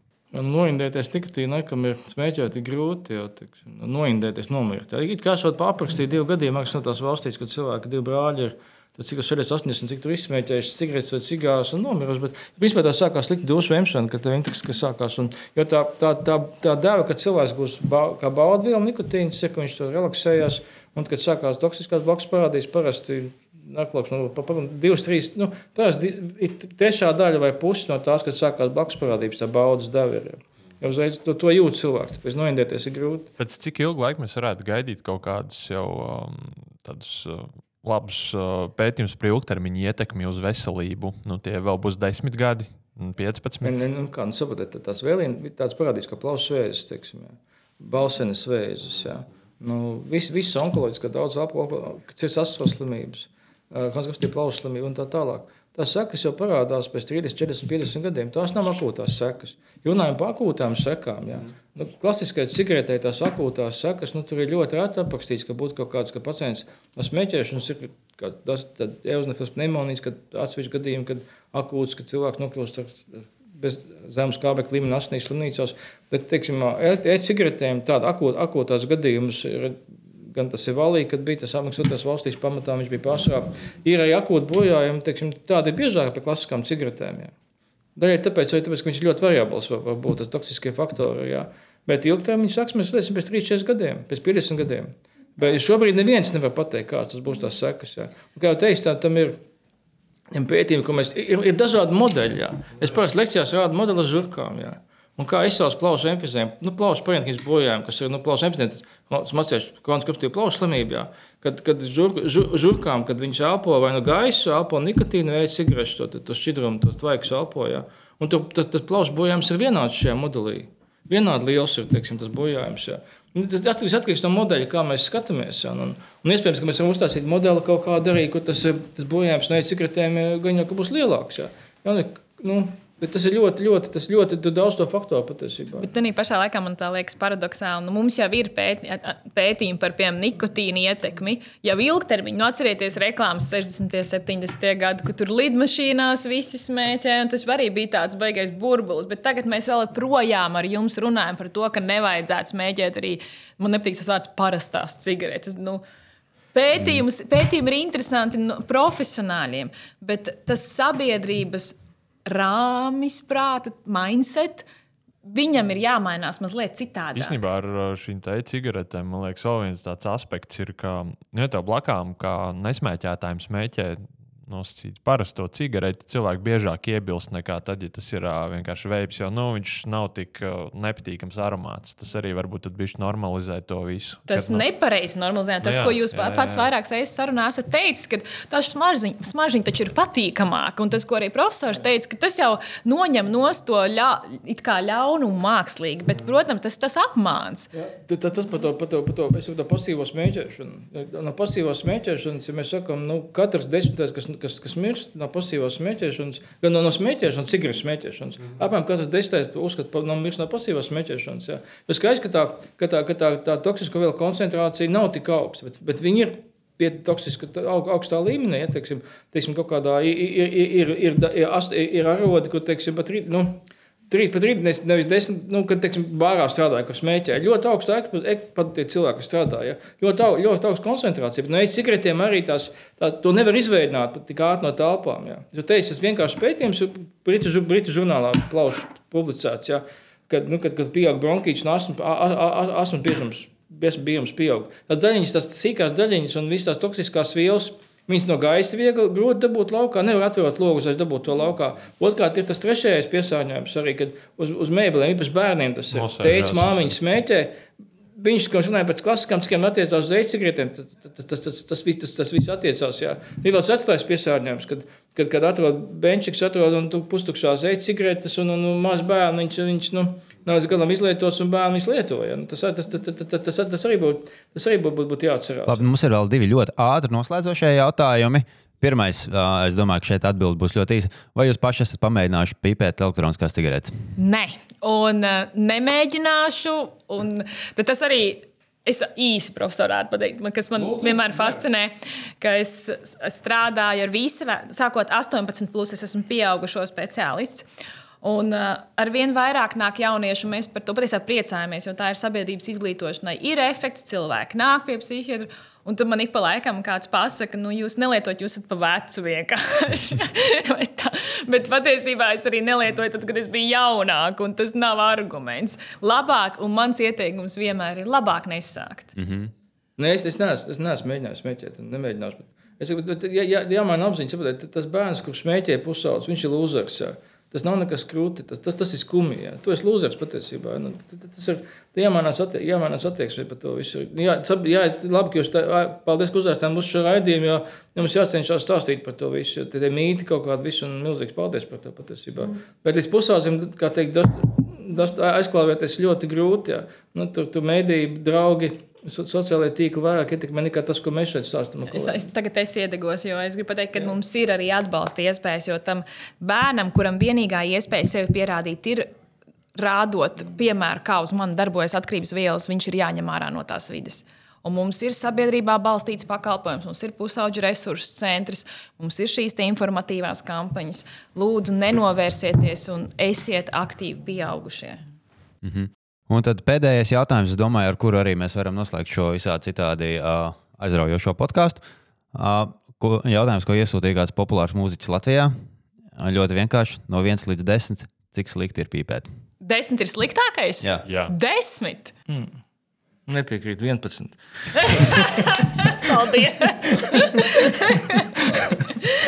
Noindēties nikotīnu laikam ir smēķēt grūti. Jau, tiksim, noindēties, nomirt. It kā šādi paprakstīja divu gadiem, kas no tās valstīs, kad cilvēki divi brāļi ir. Tad, cik tas ir 80, cik tur izsmēķējuši cigaretes vai cigārus un nomiruši. Bet, principā, tā sākās slikta dosu vēmšana, kad tev intriks, kas sākās. Un, jo tā, tā, tā, tā deva, ka cilvēks būs ba, kā baudviela nikotīns, ja viņš to relaksējās, un kad sākās toksiskās blakus parādīs, parasti Nakloks, nu, pa, pa, divas, trīs, nu, trešā daļa vai pusi no tās, kad sākās blakus parādības, tā baudas deva ir. Jau uzreiz to, to jūt cilvēks, tāpēc noindēties ir grūti. Pēc cik ilga laika mēs varētu gaidīt kaut kādus jau um, tādus uh, labus uh, pētījumus par ilgtermiņa ietekmi uz veselību? Nu, tie vēl būs desmit gadi, 15. Ne, ne, nu, kā, nu, saprotiet, tās vēlīnas, tāds parādīs, ka plaušas vēzis, balsenes vēzis. Nu, viss, viss onkoloģis, ka daudz apkopā, ka cits asas slimības konstruktīva plaušu slimība un tā tālāk. Tās sekas jau parādās pēc 30, 40, 50 gadiem. Tās nav akūtās sekas. Runājot par akūtām sekām, jā. nu, klasiskajai cigaretei tās akūtās sekas, nu, tur ir ļoti reti aprakstīts, ka būtu kaut kāds ka pacients no smēķēšanas, ir tas eozinofils pneimonijas, kad atsevišķi gadījumi, kad akūts, kad cilvēks nokļūst ar bez zemes kābekļa līmeņa asinīs slimnīcās. Bet, teiksim, e-cigaretēm tāda akūt, akūtās gadījumus ir gan tas ir valīgi, kad bija tas apmaksātas valstīs pamatā, viņš bija pašā. Ir arī akūti bojājumi, teiksim, tādi ir biežāk par klasiskām cigaretēm. Jā. Daļai tāpēc, tāpēc, ka viņš ir ļoti variabls, var, var būt tas toksiskie faktori. Jā. Bet ilgtermiņa saks mēs redzēsim pēc 30 gadiem, pēc 50 gadiem. Bet šobrīd neviens nevar pateikt, kādas būs tās sekas. Jā. Un, kā jau teicu, tā, tam ir pētījumi, ka mēs, ir, ir dažādi modeļi. Jā. Es parasti lekcijās rādu modeli ar žurkām. Jā. Un kā izcelt plaušu emfizēm, nu, plaušu paņemšanas bojājumu, kas ir nu, plaušu emfizēm, tas mācīts kronisku kristīvu plaušu slimību. Jā. Kad, kad žur, žur, žurkām, kad viņš elpo vai nu gaisu, elpo nikotīnu, vai cigarešu, to, to šķidrumu, to tvaiku elpo. Jā. Un tu, tas, tas plaušu bojājums ir vienāds šajā modelī. Vienādi liels ir teiksim, tas bojājums. Jā. Un Tas atkarīgs, atkarīgs no modeļa, kā mēs skatāmies. Jā. Un, un iespējams, ka mēs varam uztaisīt modeli kaut kādu arī, kur tas, tas bojājums no e-cigaretēm gan jau būs lielāks. Jā. Jā, nu, Bet tas ir ļoti, ļoti, tas ļoti daudz to faktoru patiesībā. Bet tā pašā laikā man liekas paradoxāli. Nu, mums jau ir pēt, pētījumi par piemēram nikotīna ietekmi. Jau ilgtermiņā, nu, atcerieties, reklāmas 60. un 70. gadi, kad tur lidmašīnās visi smēķē, un tas arī bija tāds baisais burbulis. Bet tagad mēs vēl projām ar jums runājam par to, ka nevajadzētu smēķēt arī, man nepatīk tas vārds, parastās cigaretes. Nu, Pētījums, pētījumi ir interesanti no profesionāļiem, bet tas sabiedrības rāmis, prāta, mindset. Viņam ir jāmainās mazliet citādi. Īstenībā ar šīm cigaretēm, man liekas, vēl viens tāds aspekts ir, ka nu, ja tev blakām, kā nesmēķētājiem smēķē nosacīts parasto cigareti, cilvēki biežāk iebilst nekā tad, ja tas ir vienkārši veids, jo nu, viņš nav tik nepatīkams aromāts. Tas arī varbūt bija normalizē to visu. Tas kad, nu, nepareizi normalizē. Tas, jā, ko jūs jā, pats jā. vairākas reizes sarunā esat teicis, ka tā smaržģiņa, smaržģiņa taču ir patīkamāka. Un tas, ko arī profesors teica, ka tas jau noņem no to ļa, ļaunumu mākslīgi, bet, protams, tas, tas apmāns. Jā, tas par to, par to, par to, to pasīvo smēķēšanu. No pasīvās smēķēšanas, ja mēs sakām, nu, katrs desmitais, kas kas, kas mirst no pasīvās smēķēšanas, gan no, no smēķēšanas, cigaretes smēķēšanas. Mm -hmm. Apmēram katrs desmitais uzskata, ka no, mirst no pasīvās smēķēšanas. Jā. Tas skaidrs, ka tā, ka tā, ka tā, tā toksisko vielu koncentrācija nav tik augsta, bet, bet viņi ir pie toksiska augstā līmenī. Ja, teiksim, teiksim, kaut kādā ir, ir, ir, ir, ir, ir, ir arodi, kur teiksim, pat rīt. Nu, Trīs pat rīt, nevis desmit, nu, kad teiksim, bārā strādāja, kas smēķēja. Ļoti augsta eksploatācija cilvēki, kas strādāja. Ļoti, au, ļoti augsta koncentrācija. No cigaretēm arī tās, tā, to nevar izveidot pat tik ātri no telpām. Jā. Es teicu, tas vienkārši pētījums, Britu, Britu žurnālā plaušs publicēts, jā, kad, nu, kad, kad pieaug bronkīts un asmu biežums, biežums pieaug. Tad daļiņas, tās sīkās daļiņas un visas tās toksiskās vielas Viņas no gaisa viegli grūti dabūt laukā, nevar atvērt logus, lai dabūtu to laukā. Otrkārt, ir tas trešais piesārņojums arī, kad uz, uz mēbelēm, īpaši bērniem, tas ir teicis, māmiņa smēķē. Viņš, kā runāja par klasiskām cigaretēm, attiecās uz zeķigrētiem. Tas, tas, tas, tas, tas, tas, tas viss attiecās. Jā. Ir vēl ceturtais piesārņojums, kad, kad, kad atrod benčiks, atrod un pustukšā zeķigrētes un, un, un maz bērnu. Viņš, viņš, nu, nav līdz galam izlietots un bērni izlietoja. Nu, tas, tas, tas, tas, tas, tas arī būtu būt, būt, būt jāatcerās. Labi, mums ir vēl divi ļoti ātri noslēdzošie jautājumi. Pirmais, es domāju, ka šeit atbilde būs ļoti īsa. Vai jūs paši esat pamēģinājuši pīpēt elektroniskās cigaretes? Nē, un nemēģināšu. Un tas arī Es īsi profesorātu pateikt, kas man Lūdzu, vienmēr fascinē, ka es strādāju ar visu, sākot 18, plus es esmu pieaugušo speciālists. Un uh, ar vien vairāk nāk jaunieši, un mēs par to patiesībā priecājamies, jo tā ir sabiedrības izglītošanai. Ir efekts, cilvēki nāk pie psihiatra. Un tad man ik pa laikam kāds pasakā, nu, jūs nelietojat, jūs esat pa vecu vienkārši. Bet patiesībā es arī nelietoju, tad, kad es biju jaunāka, un tas nav arguments. Labāk, un mans ieteikums vienmēr ir labāk nesākt. Mm -hmm. Nē, es, es, neesmu, es neesmu mēģinājis smēķēt, nemēģināšu. Bet es saprotu, ka jā, jā, man apziņā, saprot, tas bērns, kurš smēķē pusaudzis, viņš ir lūzers. Tas nav nekas krūti, tas, tas, tas ir skumji. Jā. Tu esi lūzers patiesībā. Nu, tas ir jāmainās, attie, jāmainās attieksme par to visu. Jā, jā, labi, ka jūs tā, paldies, ka uzaicinājāt mums šo raidījumu, jo mums jācenšas stāstīt par to visu. Tie mīti kaut kādi visu un milzīgs paldies par to patiesībā. Mm. Bet līdz pusaudzim, kā teikt, aizklāvēties ļoti grūti. Jā. Nu, tur tur mēdīji, draugi sociālajie tīkli vairāk ietekmē nekā tas, ko mēs šeit stāstām. Es, es tagad es iedegos, jo es gribu pateikt, ka Jā. mums ir arī atbalsta iespējas, jo tam bērnam, kuram vienīgā iespēja sevi pierādīt, ir rādot piemēru, kā uz mani darbojas atkarības vielas, viņš ir jāņem ārā no tās vidas. Un mums ir sabiedrībā balstīts pakalpojums, mums ir pusauģu resursu centrs, mums ir šīs informatīvās kampaņas. Lūdzu, nenovērsieties un esiet aktīvi pieaugušie. Mm -hmm. Un tad pēdējais jautājums, domāju, ar kuru arī mēs varam noslēgt šo visādi citādi uh, aizraujošo podkāstu. Uh, ko, jautājums, ko iesūtīja kāds populārs mūziķis Latvijā. Ļoti vienkārši, no 1 līdz 10, cik slikti ir pīpēt? 10 ir sliktākais? Jā, Jā. 10. Mm. Nepiekrīt 11. paldies!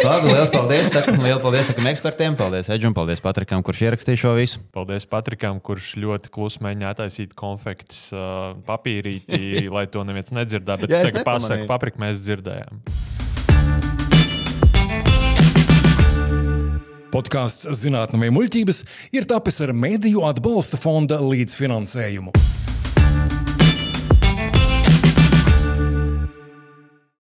Labi, liels paldies. Sakam, liels paldies sakam, ekspertiem. Paldies Edžam, paldies Patrikam, kurš ierakstīja šo visu. Paldies Patrikam, kurš ļoti klusi mēģināja attaisīt konfekts uh, papīrītī, lai to neviens nedzirdētu. Bet Jā, es tagad pasaku, paprika mēs dzirdējām. Podkāsts Zinātnē vai muļķības ir tapis ar Mēdīju atbalsta fonda līdzfinansējumu.